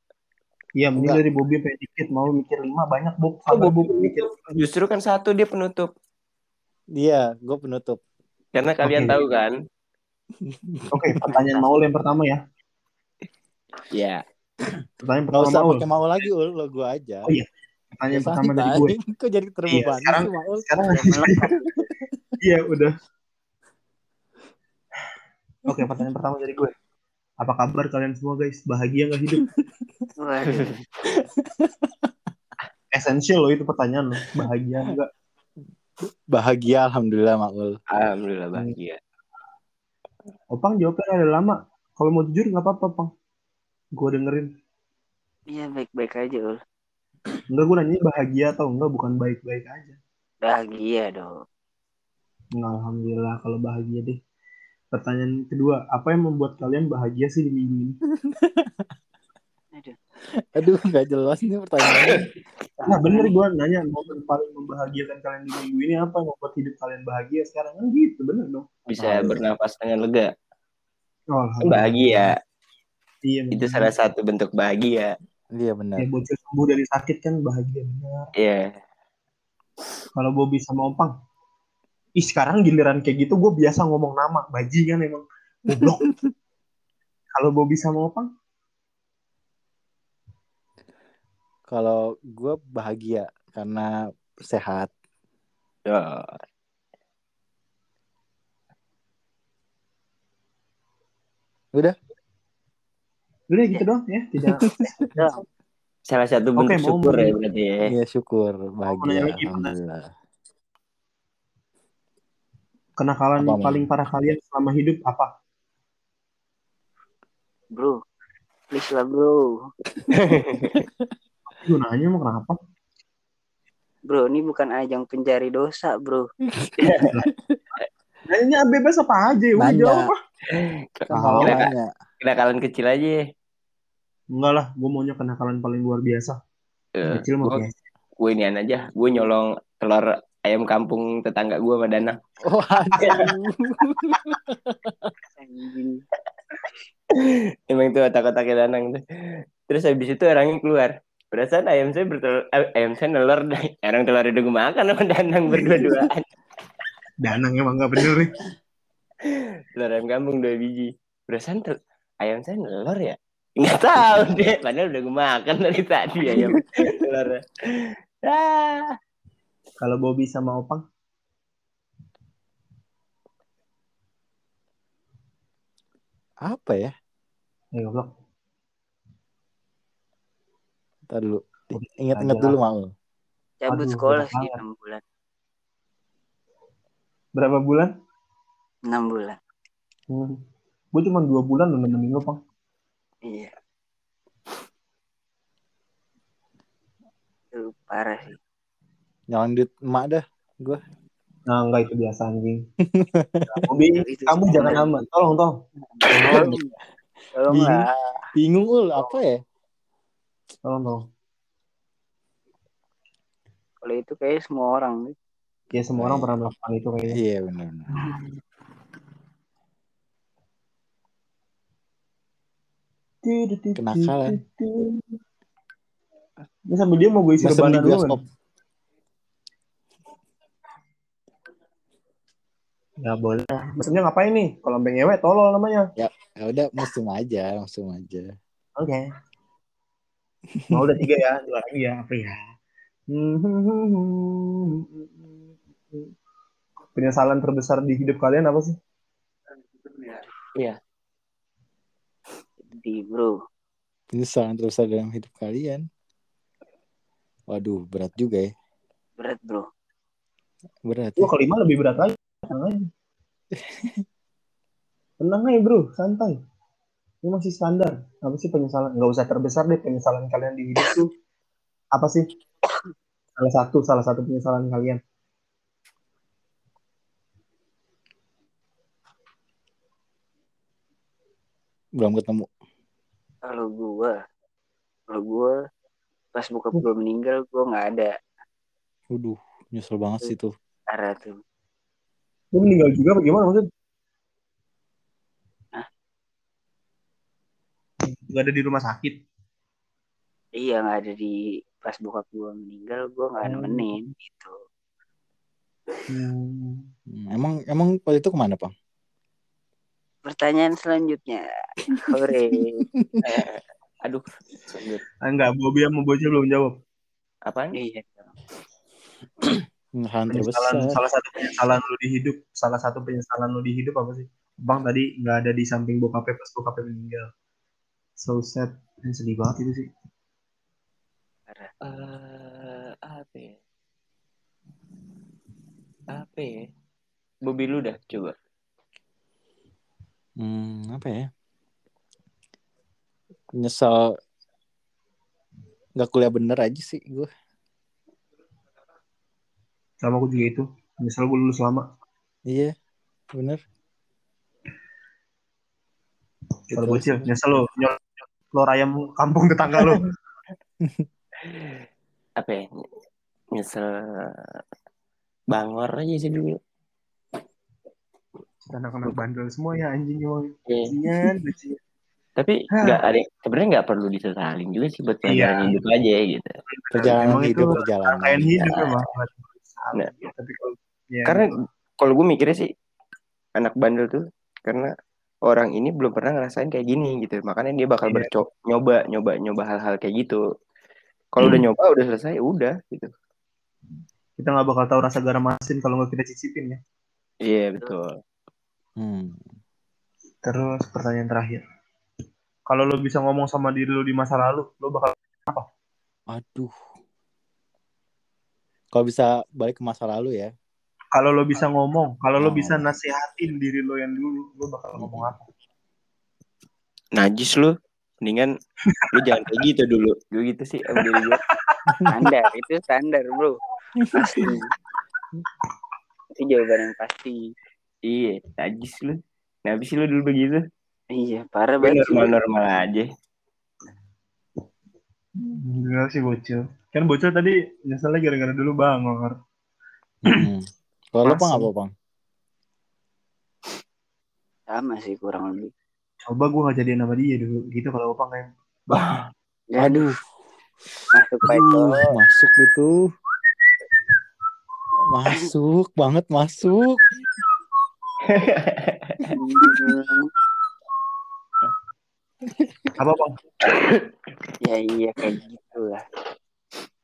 Iya, mending Enggak. dari Bobby pengen dikit. Mau mikir 5 banyak Bob. Oh, Sabar, Bob, Bob mikir. Justru kan satu dia penutup. iya gue penutup Karena kalian Oke. tahu kan. Oke, pertanyaan Maul yang pertama ya. Ya. Pertanyaan nggak pertama usah Maul. pakai Maul lagi ul lo gue aja Oh, iya. Pertanyaan Biasa pertama dari gue. kok jadi terbebani Iya, sekarang- sih Maul Sekarang Iya, udah. Oke, pertanyaan pertama dari gue. Apa kabar kalian semua guys? Bahagia nggak hidup? Esensial loh itu pertanyaan loh. Bahagia nggak? Bahagia alhamdulillah Makul. Alhamdulillah bahagia. Opang jawabnya ada lama. Kalau mau jujur nggak apa-apa, Pang. Gue dengerin. Iya baik-baik aja ul. Enggak, gue nanya bahagia atau enggak, bukan baik-baik aja. Bahagia dong. Nah, Alhamdulillah kalau bahagia deh. Pertanyaan kedua, apa yang membuat kalian bahagia sih di minggu ini? Aduh. Aduh nggak jelas nih pertanyaannya. Nah bener gue nanya momen paling membahagiakan kalian di minggu ini apa yang membuat hidup kalian bahagia sekarang kan gitu bener dong. Bisa bernafas dengan lega. Oh, Alhamdulillah. bahagia. Iya, Itu bener. salah satu bentuk bahagia. Iya benar. Ya bocil sembuh dari sakit kan bahagia benar. Iya. Kalau Bobby sama Opang, ih sekarang giliran kayak gitu gue biasa ngomong nama bajingan emang goblok. Kalau Bobby sama Opang, Kalau gue bahagia karena sehat. Ya. udah gitu dong ya, tidak. Salah satu bentuk Oke, mau- syukur ya berarti ya. Iya syukur bahagia alhamdulillah. Kenakalan Apa, paling parah kalian selama hidup apa? Bro. Please lah bro. Gue nanya mau kenapa? Bro ini bukan ajang pencari dosa bro. Nanya bebas apa aja, udah jawab nanya, Kenakalan kecil aja. Enggak lah, gue maunya kenakalan paling luar biasa. Eh, Kecil mah biasa. gue inian aja. Gue nyolong telur ayam kampung tetangga gue sama waduh. Anjing. Emang itu otak-otaknya Danang tuh. Terus habis itu orangnya keluar. Perasaan ayam saya bertelur, eh, ayam saya nelur dah. Orang telur udah gue makan sama Danang berdua-duaan. Danang emang gak bener nih. telur ayam kampung dua biji. Perasaan tel- ayam saya nelur ya? Nggak tahu deh. Padahal udah gue makan dari tadi ayam telurnya. Ah. Kalau Bobby sama Opang, Apa ya? ya goblok. Ntar dulu. Ingat-ingat dulu mau. Cabut Aduh, sekolah sih banget. 6 bulan. Berapa bulan? 6 bulan. Hmm. Gue cuma dua bulan loh nemenin lo, Pang. Iya. Itu parah sih. Nyolong duit emak dah. Nah, enggak itu biasa anjing. Bobby, Itu kamu jangan bener. aman. Tolong, tolong. Tolong Bingung. lah. Bingung ul apa ya? Tolong, tolong. Kalau itu kayak semua orang nih. Ya, semua orang pernah melakukan itu kayaknya. Iya benar. Kenakalan. Ini sambil dia mau gue isi rebana dulu kan? Ya boleh. Mesennya ngapain nih? Kalau sampai ngewe, tolol namanya. Ya udah musim aja, musim aja. Oke. Mau udah tiga ya, dua lagi ya. Apa ya? Penyesalan terbesar di hidup kalian apa sih? Di bro. Penyesalan terbesar dalam hidup kalian. Waduh, berat juga ya. Berat bro. Berat. Gua Ya. kelima lebih berat lagi. Tenang aja. Tenang aja bro, santai. Ini masih standar. Apa sih penyesalan? Nggak usah terbesar deh penyesalan kalian di hidup tuh. Apa sih? Salah satu, salah satu penyesalan kalian. Belum ketemu. Kalau gua. Kalau gua. Pas bokap gua meninggal. Gua nggak ada. Waduh, nyesel banget sih tuh. Arah tuh. Lu meninggal juga apa gimana maksud? Hah? Gak ada di rumah sakit. Iya nggak ada di. Pas bokap gua meninggal. Gua nggak Hmm. nemenin. Gitu. Hmm. Emang emang waktu itu ke mana, Bang? Pertanyaan selanjutnya. Hore. Eh, aduh. Ah, enggak, Bobby sama Bocil belum jawab. Apaan? iya. Penyesalan terbesar. salah satu penyesalan lu di hidup salah satu penyesalan lu di hidup apa sih bang tadi nggak ada di samping bokapnya pas bokapnya meninggal so sad dan sedih banget itu sih Eh, apa ya? Apa ya? Bobby lu dah coba. Hmm, apa ya? Nyesel nggak kuliah bener aja sih gue. Sama aku juga itu misal gue lulus lama Iya, bener. kalau bocil nyesel lo nyol telur ayam kampung tetangga lo Apa ya? Nyesel bangor aja sih dulu. anak-anak bandel semua ya anjing emang Iya. Tapi nggak ada sebenarnya nggak perlu disesalin juga sih buat pelajaran Iya. hidup aja gitu. Perjalanan Emang itu hidup, perjalanan. rangkaian hidup Nah. Nah. tapi kalau ya, Karena kalau gue mikirnya sih anak bandel tuh karena orang ini belum pernah ngerasain kayak gini gitu. Makanya dia bakal Iya. berco nyoba nyoba nyoba hal-hal kayak gitu. Kalau udah nyoba udah selesai udah gitu. kita nggak bakal tahu rasa garam asin kalau nggak kita cicipin ya Iya betul. Hmm. terus pertanyaan terakhir kalau lo bisa ngomong sama diri lo di masa lalu lo bakal Aduh. Kalau bisa balik ke masa lalu ya. kalau lo bisa ngomong kalau lo Oh. bisa nasihatin diri lo yang dulu lo bakal ngomong apa Najis lu. Mendingan lu jangan kayak gitu dulu. Gue gitu sih sama diri gue. Standar itu standar bro. Pasti. itu jawaban yang pasti. Iya, najis lu. Kenapa sih lu dulu begitu? Iya parah banget. normal-normal aja. Enggak sih bocil kan bocil tadi nyeselnya gara-gara dulu bangor Hmm. Kalau lo bang apa bang? Sama sih kurang lebih. coba gue nggak jadi nama dia dulu gitu kalau opang kayak Ya, Aduh, masuk Pak itu. aduh, masuk gitu. Masuk banget masuk. apa bang ya iya kayak gitu lah.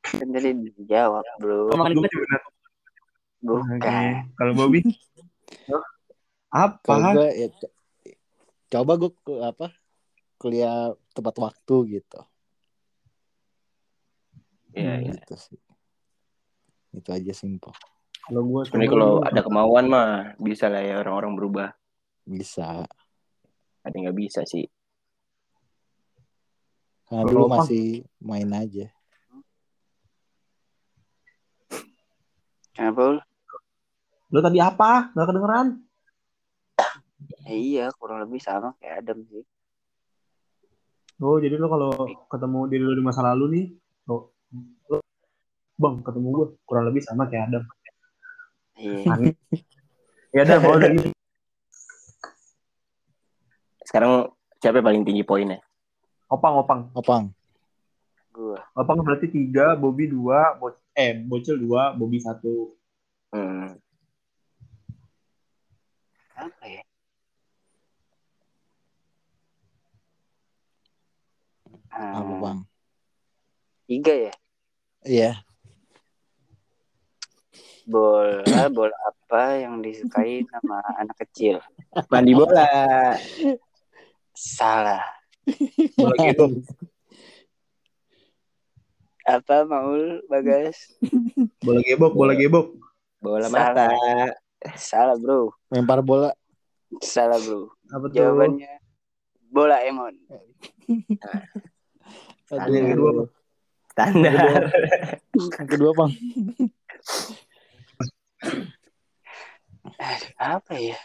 Kan tadi dijawab bro. Benar Bukan. Kalau Bobby apa gue ya co- coba gue ke- apa kuliah tepat waktu gitu. Iya, iya. Gitu sih. Itu aja simpel. kalau gue Sebenarnya kalau ada kemauan mah bisa lah ya orang-orang berubah. Bisa. Ada yang nggak bisa sih. Karena Kalau dulu masih main aja. Kenapa lu? lo tadi apa nggak kedengeran Ya, iya kurang lebih sama kayak Adam sih. oh jadi lo kalau ketemu diri lo di masa lalu nih lo, lo bang ketemu gue kurang lebih sama kayak Adam Iya. ya Adam mau dari Sekarang siapa yang paling tinggi poinnya? Opang opang Opang. Gua. opang berarti tiga Bobby dua Bo eh bocil dua Bobby satu Hmm. Apa ya? Apa bang? tiga ya. Iya. Bola, bola apa yang disukai sama anak kecil? Mandi bola. Salah. Bola gebok Apa Maul Bagas? bola gebok bola gebok Bola Salah. mata. Salah bro. Lempar bola. Salah bro. apa tuh Jawabannya bola Emon. Ada yang kedua, Bang. Standar. Yang kedua bang. Aduh, apa ya?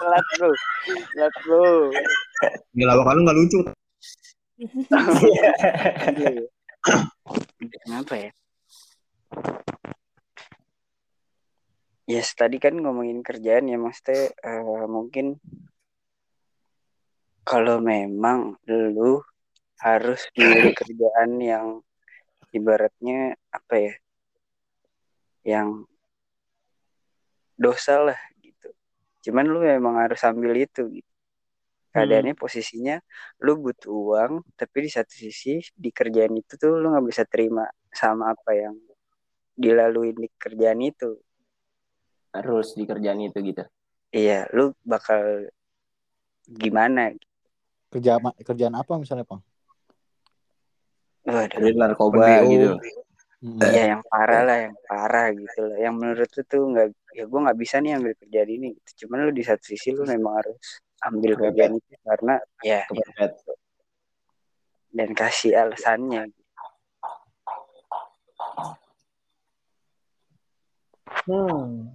Telat bro. Telat bro. nggak lama kalau nggak lucu Kenapa ya? Yes, tadi kan ngomongin kerjaan ya, maksudnya eh, mungkin kalau memang lu harus milih kerjaan yang ibaratnya apa ya, yang dosa lah gitu. Cuman lu memang harus ambil itu gitu. keadaannya posisinya lu butuh uang tapi di satu sisi di kerjaan itu tuh lu nggak bisa terima sama apa yang dilalui di kerjaan itu harus di kerjaan itu gitu iya lu bakal gimana Kerja kerjaan apa misalnya, Pang? Waduh, Kerja narkoba gitu Mm-mm. ya yang parah lah yang parah gitu lah yang menurut lu tuh nggak ya gue nggak bisa nih ambil kerjaan ini gitu. cuman lu di satu sisi lu memang harus ambil Kepepet. kerjaan itu karena ya kepepet dan kasih alasannya Hmm.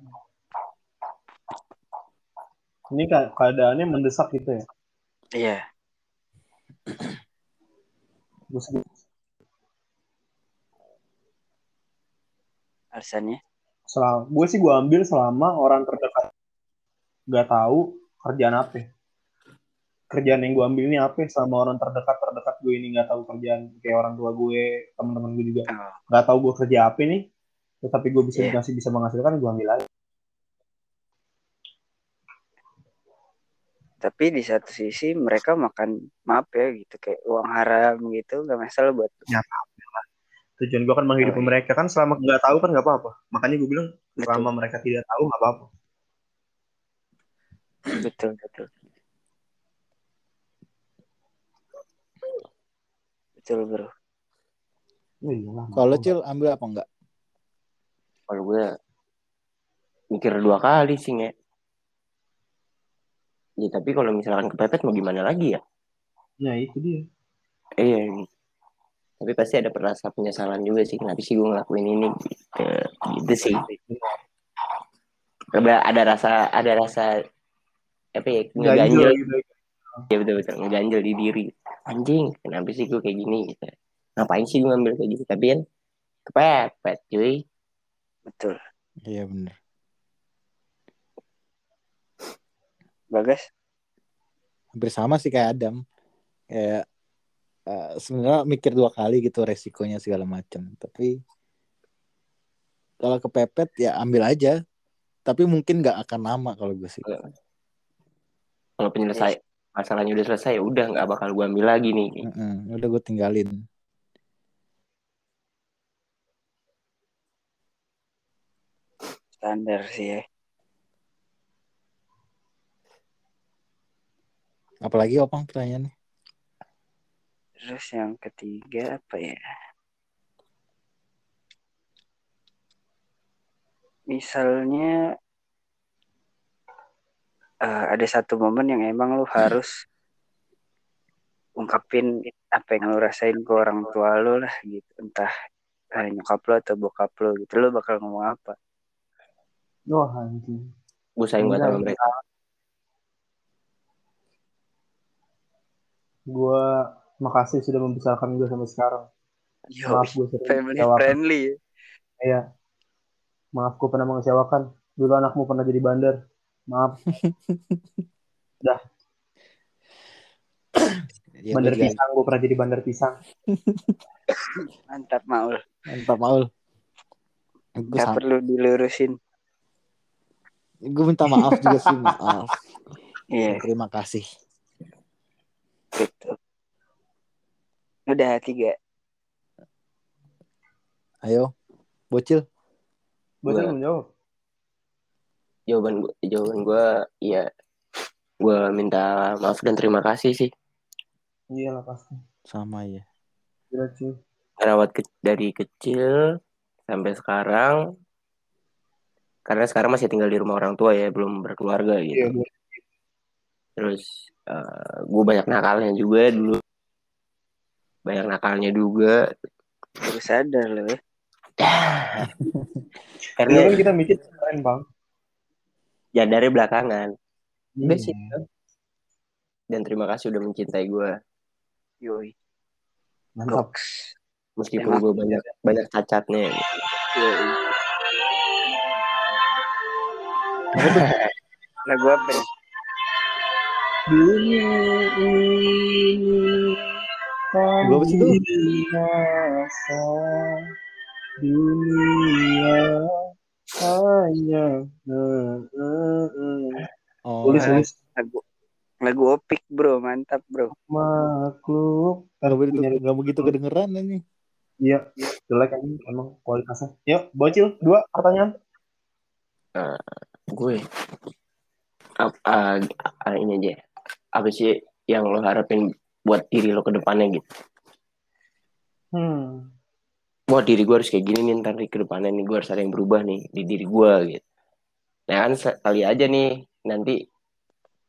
Ini keadaannya mendesak gitu ya. iya alasannya selama, gue sih gue ambil selama orang terdekat nggak tahu kerjaan apa. Kerjaan yang gue ambil ini apa sama orang terdekat terdekat gue ini nggak tahu kerjaan kayak orang tua gue, teman-teman gue juga Oh, nggak tahu gue kerja apa nih. Tetapi gue bisa masih bisa menghasilkan gue ambil aja. tapi di satu sisi mereka makan maaf ya gitu kayak uang haram gitu nggak masalah buat Tujuan gue kan menghidupi Oh, iya. mereka kan selama nggak tahu kan nggak apa-apa. Makanya gue bilang betul selama mereka tidak tahu nggak apa-apa. betul betul betul bro Oh, iyalah, Kalau. Cil ambil apa enggak? kalau gue mikir dua kali sih nge ya tapi kalau misalkan kepepet mau gimana lagi ya Nah itu dia. iya tapi pasti ada perasa penyesalan juga sih kenapa sih gue ngelakuin ini? Gitu, gitu sih. Ada ada rasa ada rasa apa ya Ganjel ngeganjel gitu. ya betul betul. Ngeganjel di diri. Anjing kenapa sih gue kayak gini gitu? Ngapain sih gue ngambil kayak gitu? Tapi kan kepepet cuy. Betul. Iya bener. bagas Hampir sama sih kayak Adam. Kayak eh, sebenarnya mikir dua kali gitu resikonya segala macam. Tapi kalau kepepet ya ambil aja. Tapi mungkin nggak akan lama kalau gue sih. kalau penyelesai masalahnya udah selesai ya udah nggak bakal gue ambil lagi nih Mm-mm, udah gue tinggalin. standar sih ya Apalagi opang pertanyaannya. Terus yang ketiga apa ya? Misalnya eh, ada satu momen yang emang lu harus ungkapin apa yang lu rasain ke orang tua lu lah gitu. Entah eh, nyokap lu atau bokap lu gitu. Lu bakal ngomong apa? Wah anjing. gue sayang banget sama mereka. Gue makasih sudah membesarkan gue sampai sekarang. Yo, Maaf gue sering family mengecewakan. friendly ya. Iya. Maaf gue pernah mengecewakan. Dulu anakmu pernah jadi bandar. Maaf. Ya, bandar pisang. Gue pernah jadi bandar pisang. mantap Maul Mantap Maul. Gue Gak perlu dilurusin gue minta maaf juga sih maaf. iya Terima kasih. gitu udah tiga Ayo, bocil. Gue Gua- belum jawab. jawaban gue jawaban gue ya gue minta maaf dan terima kasih sih Iya lah pasti. Sama ya. Gila cuy. rawat ke- dari kecil sampai sekarang karena sekarang masih tinggal di rumah orang tua ya belum berkeluarga gitu Iya gue. terus gue banyak nakalnya juga dulu banyak nakalnya juga. Baru sadar loh ya. Dulu karena kan kita mikir keren bang. ya dari belakangan. Udah Iya. sih. Dan terima kasih udah mencintai gue yoi. Mantap. meskipun gue banyak banyak cacatnya. Yoi. Lagu apa nih Ini Gua apa sih itu? Dunia hanya eh, eh, eh. Oh, Tulis tulis. lagu lagu opik bro. Mantap bro. Makhluk Ntar begitu, punya gak begitu kedengeran ini. iya jelek aja emang kualitasnya. Yuk bocil. Dua pertanyaan. Gue. Ap- ah, ah, ini aja. Apa sih yang lo harapin buat diri lo ke depannya gitu. Hmm. Wah diri gue harus kayak gini nih ntar nih ke depannya nih gue harus ada yang berubah nih di diri gue gitu. Nah kan sekali aja nih nanti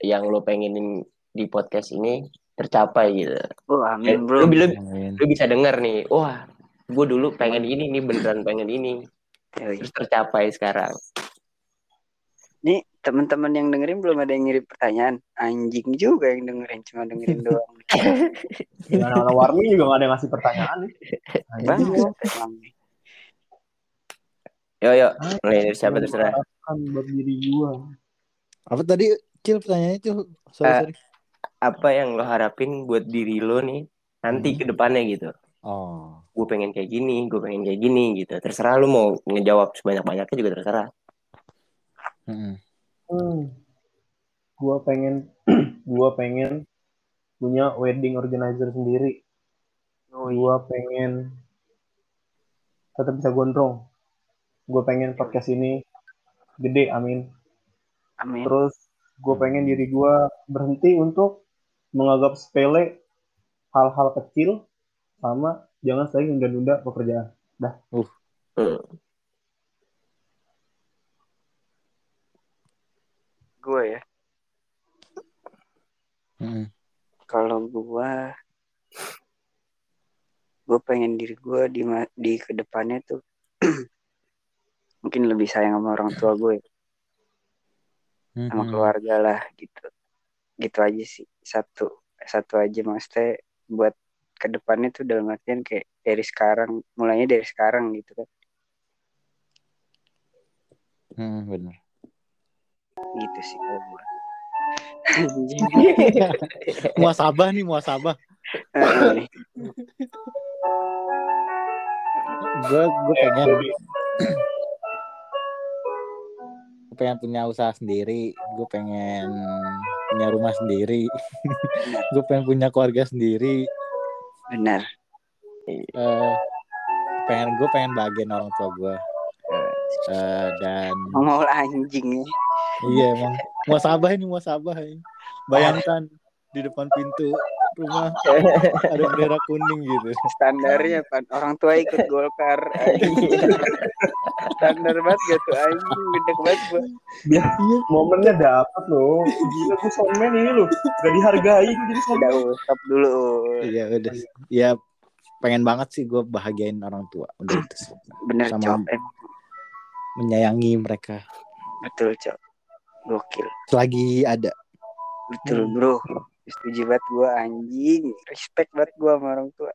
yang lo pengenin di podcast ini tercapai gitu. Oh Eh, amin lo, bro lo, Amin. lo bisa denger nih wah gue dulu pengen ini nih beneran pengen ini. Yoi. terus tercapai sekarang Nih teman-teman yang dengerin belum ada yang ngirim pertanyaan. Anjing juga yang dengerin cuma dengerin doang. Dengan anak warni juga gak ada yang ngasih pertanyaan nih. Bang, yo yo mulai dari siapa terserah Kan buat diri gua. Apa tadi Cil pertanyaannya itu? Sorry, Eh, sorry. apa yang lo harapin buat diri lo nih nanti Hmm. ke depannya gitu Oh. gue pengen kayak gini gue pengen kayak gini gitu terserah lo mau ngejawab sebanyak banyaknya juga terserah Hmm. Gua pengen gua pengen punya wedding organizer sendiri. Oh, iya. Gua pengen tetap bisa gondrong. Gua pengen podcast ini gede, amin. Amin. Terus gue pengen diri gue berhenti untuk menganggap sepele hal-hal kecil sama jangan sering nunda-nunda pekerjaan. Hmm. Gue ya. Mm-mm. Kalau gue gue pengen diri gue di di ke depannya tuh mungkin lebih sayang sama orang tua gue sama Mm-mm. keluarga lah gitu gitu aja sih satu satu aja maksudnya buat ke depannya tuh dalam artian kayak dari sekarang mulainya dari sekarang gitu kan Mm, bener. Gitu sih kalau gue muasabah nih muasabah. Gue gue pengen gue pengen punya usaha sendiri. Gue pengen punya rumah sendiri. gue pengen punya keluarga sendiri. benar Eh, pengen gue pengen bagian orang tua gue. Eh, dan mau anjing ya iya emang muasabah ini muasabah ini. Bayangkan di depan pintu rumah ada bendera kuning gitu. standarnya pan orang tua ikut golkar standar banget gak tuh anjing gede banget gua Biar momennya dapat loh. Gila gue soundman ini loh. Gak dihargai jadi soundman. udah stop dulu Iya udah. Ya pengen banget sih gue bahagiain orang tua. Udah itu sih. bener Sama- eh, Menyayangi mereka betul cok gokil selagi ada. betul bro setuju banget gua anjing respect banget gua sama orang tua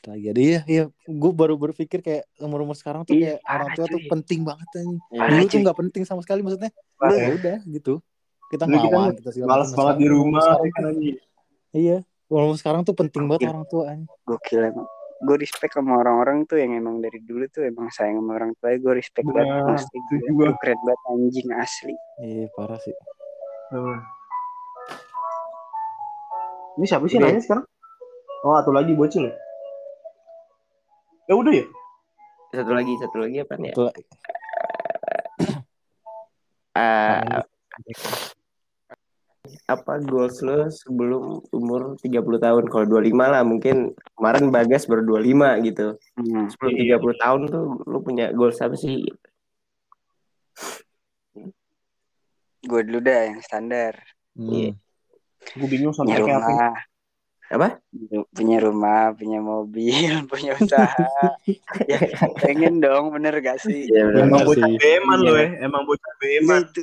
Selagi ada. Iya iya. Gue baru berpikir kayak umur umur sekarang tuh Iya, kayak orang tua tuh cuy. penting banget. Parah, Dulu tuh nggak penting sama sekali maksudnya. Parah. Ya udah gitu. Kita Dulu kita Males macam. banget di rumah. ya kan, anjing. Iya. Umur sekarang tuh penting banget Gokil. orang tua. anjing. gokil emang gue respect sama orang-orang tuh yang emang dari dulu tuh emang sayang sama orang tua gue respect Bener, banget gua. tuh keren banget anjing asli Iya parah sih. Hmm. Ini siapa sih nanya sekarang? Oh, atau lagi bocil ya? Ya udah ya. satu lagi satu lagi apa nih ya? Itu Ah, apa goals lo sebelum umur 30 tahun kalau 25 lah mungkin kemarin Bagas baru 25 gitu hmm. sebelum 30 tahun tuh lo punya goals apa sih gue dulu dah yang standar Iya. hmm. Gue bingung sama punya kayak apa. rumah Apa? punya rumah punya mobil punya usaha ya pengen dong bener gak sih Iya benar. Emang Bener bocah beman Iya. lo ya. Emang bocah Ya, beman. itu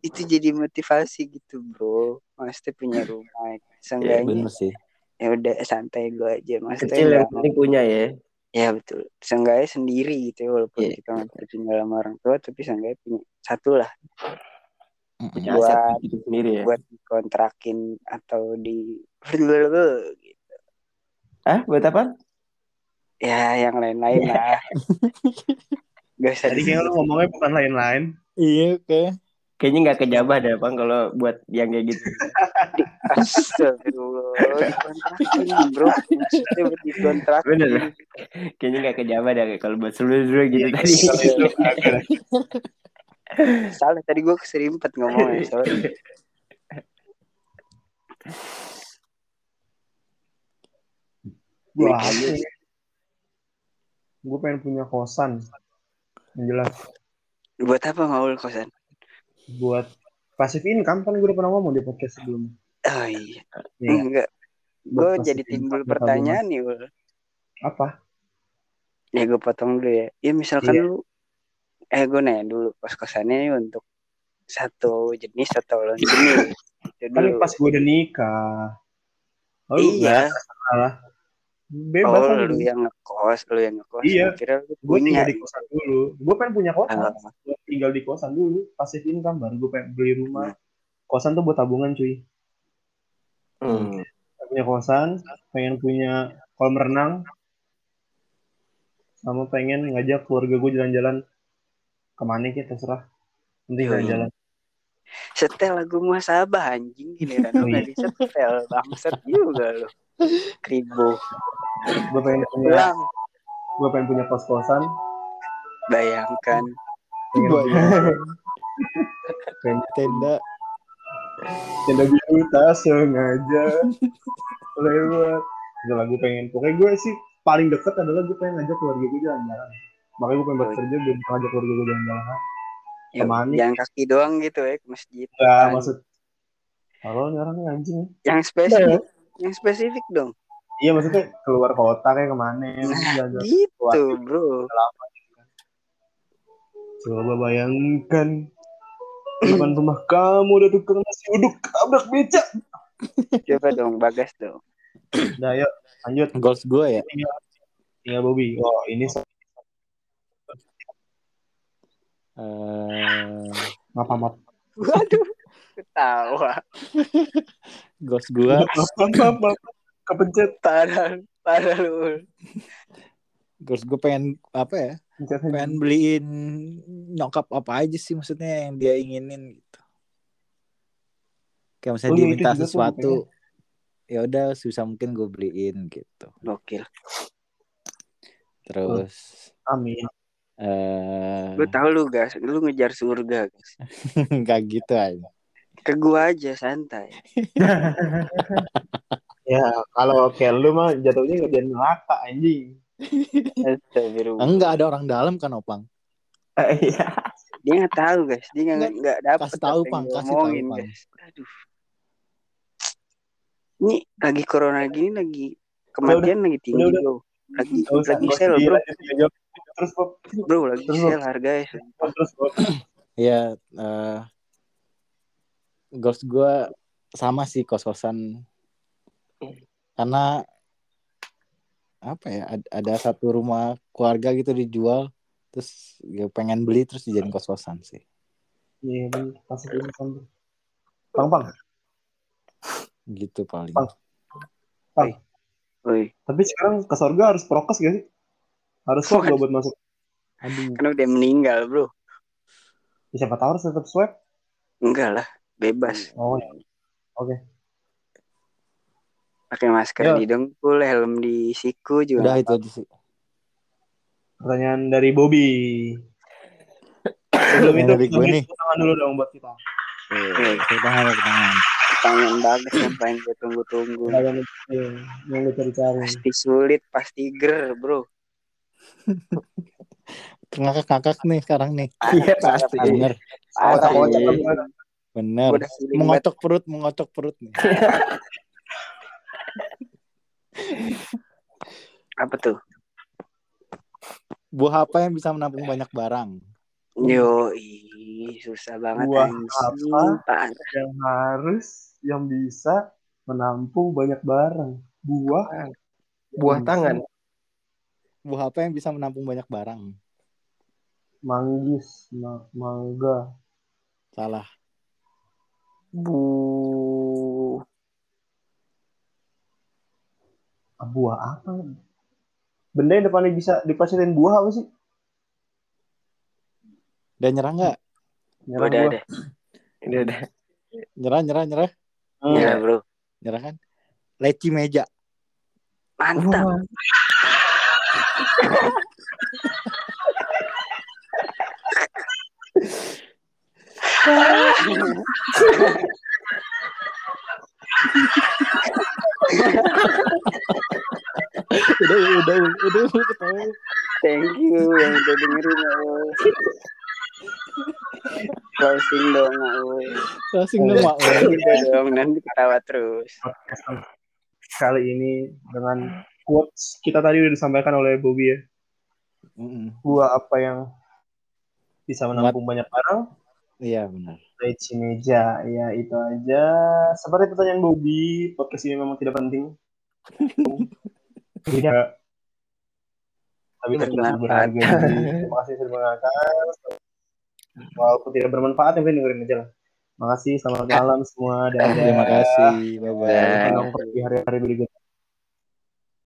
itu jadi motivasi gitu bro maksudnya punya rumah Iya, seenggaknya bener sih. ya udah santai gue aja maksudnya Kecil yang penting punya ya. ya betul seenggaknya sendiri gitu ya walaupun Iya. kita masih tinggal sama orang tua tapi seenggaknya punya satu lah. Punya Buat- aset gitu sendiri ya. buat dikontrakin atau di gitu. Ah, buat apa? ya yang lain-lain lah gak usah Tadi kayaknya lu ngomongnya bukan lain-lain. Iya kayak Kayaknya nggak kejabah deh, Bang, kalau buat yang kayak gitu. Astagfirullah, bro. Dikontrakin. Bener. Kayaknya nggak kejama dah kalau buat seluruh gitu tadi. Salah tadi gue keserimpet ngomongnya. Sorry. Ya? Gue pengen punya kosan. Yang jelas. Buat apa Maul kosan? Buat passive income kan gue udah pernah ngomong di podcast sebelumnya. Oh iya. Iya. Enggak. Gue jadi timbul pertanyaan nih, Ul. Apa? Ya gue potong dulu ya. Ya misalkan Iya. lu eh gue nanya dulu kos-kosannya untuk satu jenis atau lain jenis. Kan pas gue udah nikah. Oh, iya. Salah. Bebas Oh, lu yang ngekos, lu yang ngekos. Iya. Kira Gue punya. tinggal di kosan dulu. Gue pengen punya kosan. Ah. Gue tinggal di kosan dulu. Passive income baru gue pengen beli rumah. Hmm. Kosan tuh buat tabungan cuy. Hmm. Punya kosan, pengen punya kolam renang, sama pengen ngajak keluarga gue jalan-jalan ke mana gitu terserah. Nanti Yoi. jalan-jalan. Setel lagu muasabah anjing giliran lu Oh, nggak disetel bangsat juga lu. Kribo. Gue pengen punya, gue pengen punya kos-kosan, Bayangkan. pengen Tenda. tenda biru tak sengaja lewat. Udah gue pengen, pokoknya gue sih paling deket adalah gue pengen ngajak keluarga gue jalan-jalan. Makanya gue pengen bekerja bisa ngajak keluarga gue jalan-jalan. Ke mana? Jangan kaki doang gitu ya ke masjid. Kan. maksud Halo, ini orang anjing. Yang spesifik, yang spesifik dong. Iya, maksudnya keluar kota kayak ke mana? Nah, Jalan-jalan. gitu, bro. Coba bayangkan depan rumah kamu ada tukang nasi uduk tabrak beca. Coba dong, bagas dong. Nah, yuk lanjut. Goals gue ya. Tinggal Bobby. Oh, ini so- eh maaf maaf. Waduh, ketawa. goals gue Maaf maaf maaf. Kepencet. Parah, parah lu. goals gue pengen apa ya? Pencet. Pengen beliin nyokap apa aja sih maksudnya yang dia inginin gitu. Kayak misalnya Oh, dia iya, minta sesuatu, ya udah sebisa mungkin gue beliin gitu. Gokil. Terus Amin. eh Gue tahu lu, gas. Lu ngejar surga, gas. nggak gitu aja. Ke gua aja, santai. Ya, kalau kayak lu mah jatuhnya jadi neraka anjing. Astagfirullah. Enggak ada orang dalam kan opang. Iya. Dia nggak tahu, guys. Dia nggak Nggak, dapet kasih tahu, Pang, kasih tahu, Pang. guys. Aduh. Ini lagi corona gini lagi kematian lagi tinggi, udah, udah. bro. Lagi lagi sel, bro. ya. Terus. Bro, lagi Terus, sel harganya. sumpah. Terus Bob. Ya eh goals gue sama sih kos-kosan karena apa ya ad- ada satu rumah keluarga gitu dijual terus ya pengen beli terus dijadiin kos-kosan sih Iya, bener. pasti ini kan. Pang, pang. gitu paling Bang. Pang. Woi, Tapi sekarang ke sorga harus prokes gak sih? Harus swab buat masuk? aduh kan udah meninggal, bro. Ya, siapa tahu harus tetap swab. Enggak lah, bebas. Oh, oke. Pakai masker Ya. di dengkul, helm di siku juga. udah itu aja sih Pertanyaan dari Bobby. Sebelum itu, dari gue sebelum nih. itu, tangan dulu dong buat kita. Oke, Tepuk tangan tepuk tangan pertanyaan bagus yang paling gue tunggu-tunggu. Pertanyaan yang lu cari-cari. Pasti sulit, pasti ger, bro. ngakak-ngakak nih sekarang nih Iya, pasti. bener Pasti. bener mengocok perut mengocok perut nih Apa tuh? buah apa yang bisa menampung banyak barang Yo, ih, susah banget Buah anjing. apa? Parah. Yang harus, yang bisa menampung banyak barang. Buah. Buah tangan. bisa- buah apa yang bisa menampung banyak barang Manggis, ma- mangga. salah Bu. Buah apa? Benda yang depannya bisa dipasirin buah apa sih? udah nyerah nggak Nyerang Udah, udah. Udah, udah. nyerah nyerah nyerah Hmm. Ya, bro. Nyerah kan? Leci meja. Mantap. udah, udah, udah, udah, ketawa. Thank you yang udah dengerin ya. Closing dong, Ul. Closing dong, Mak. Udah dong, nanti ketawa terus. kali ini dengan quotes kita tadi udah disampaikan oleh Bobby ya. Mm-mm. Buah apa yang bisa menampung banyak barang? Iya, benar. Leci meja, ya itu aja. Seperti pertanyaan Bobby, podcast ini memang tidak penting. Tidak. Tapi tidak berharga. Terima kasih sudah mendengarkan. Walaupun tidak bermanfaat, yang penting dengerin aja lah. Makasih, selamat malam semua. Dadah. Terima kasih. Bye-bye. Dah. Nongkrong di hari-hari berikutnya.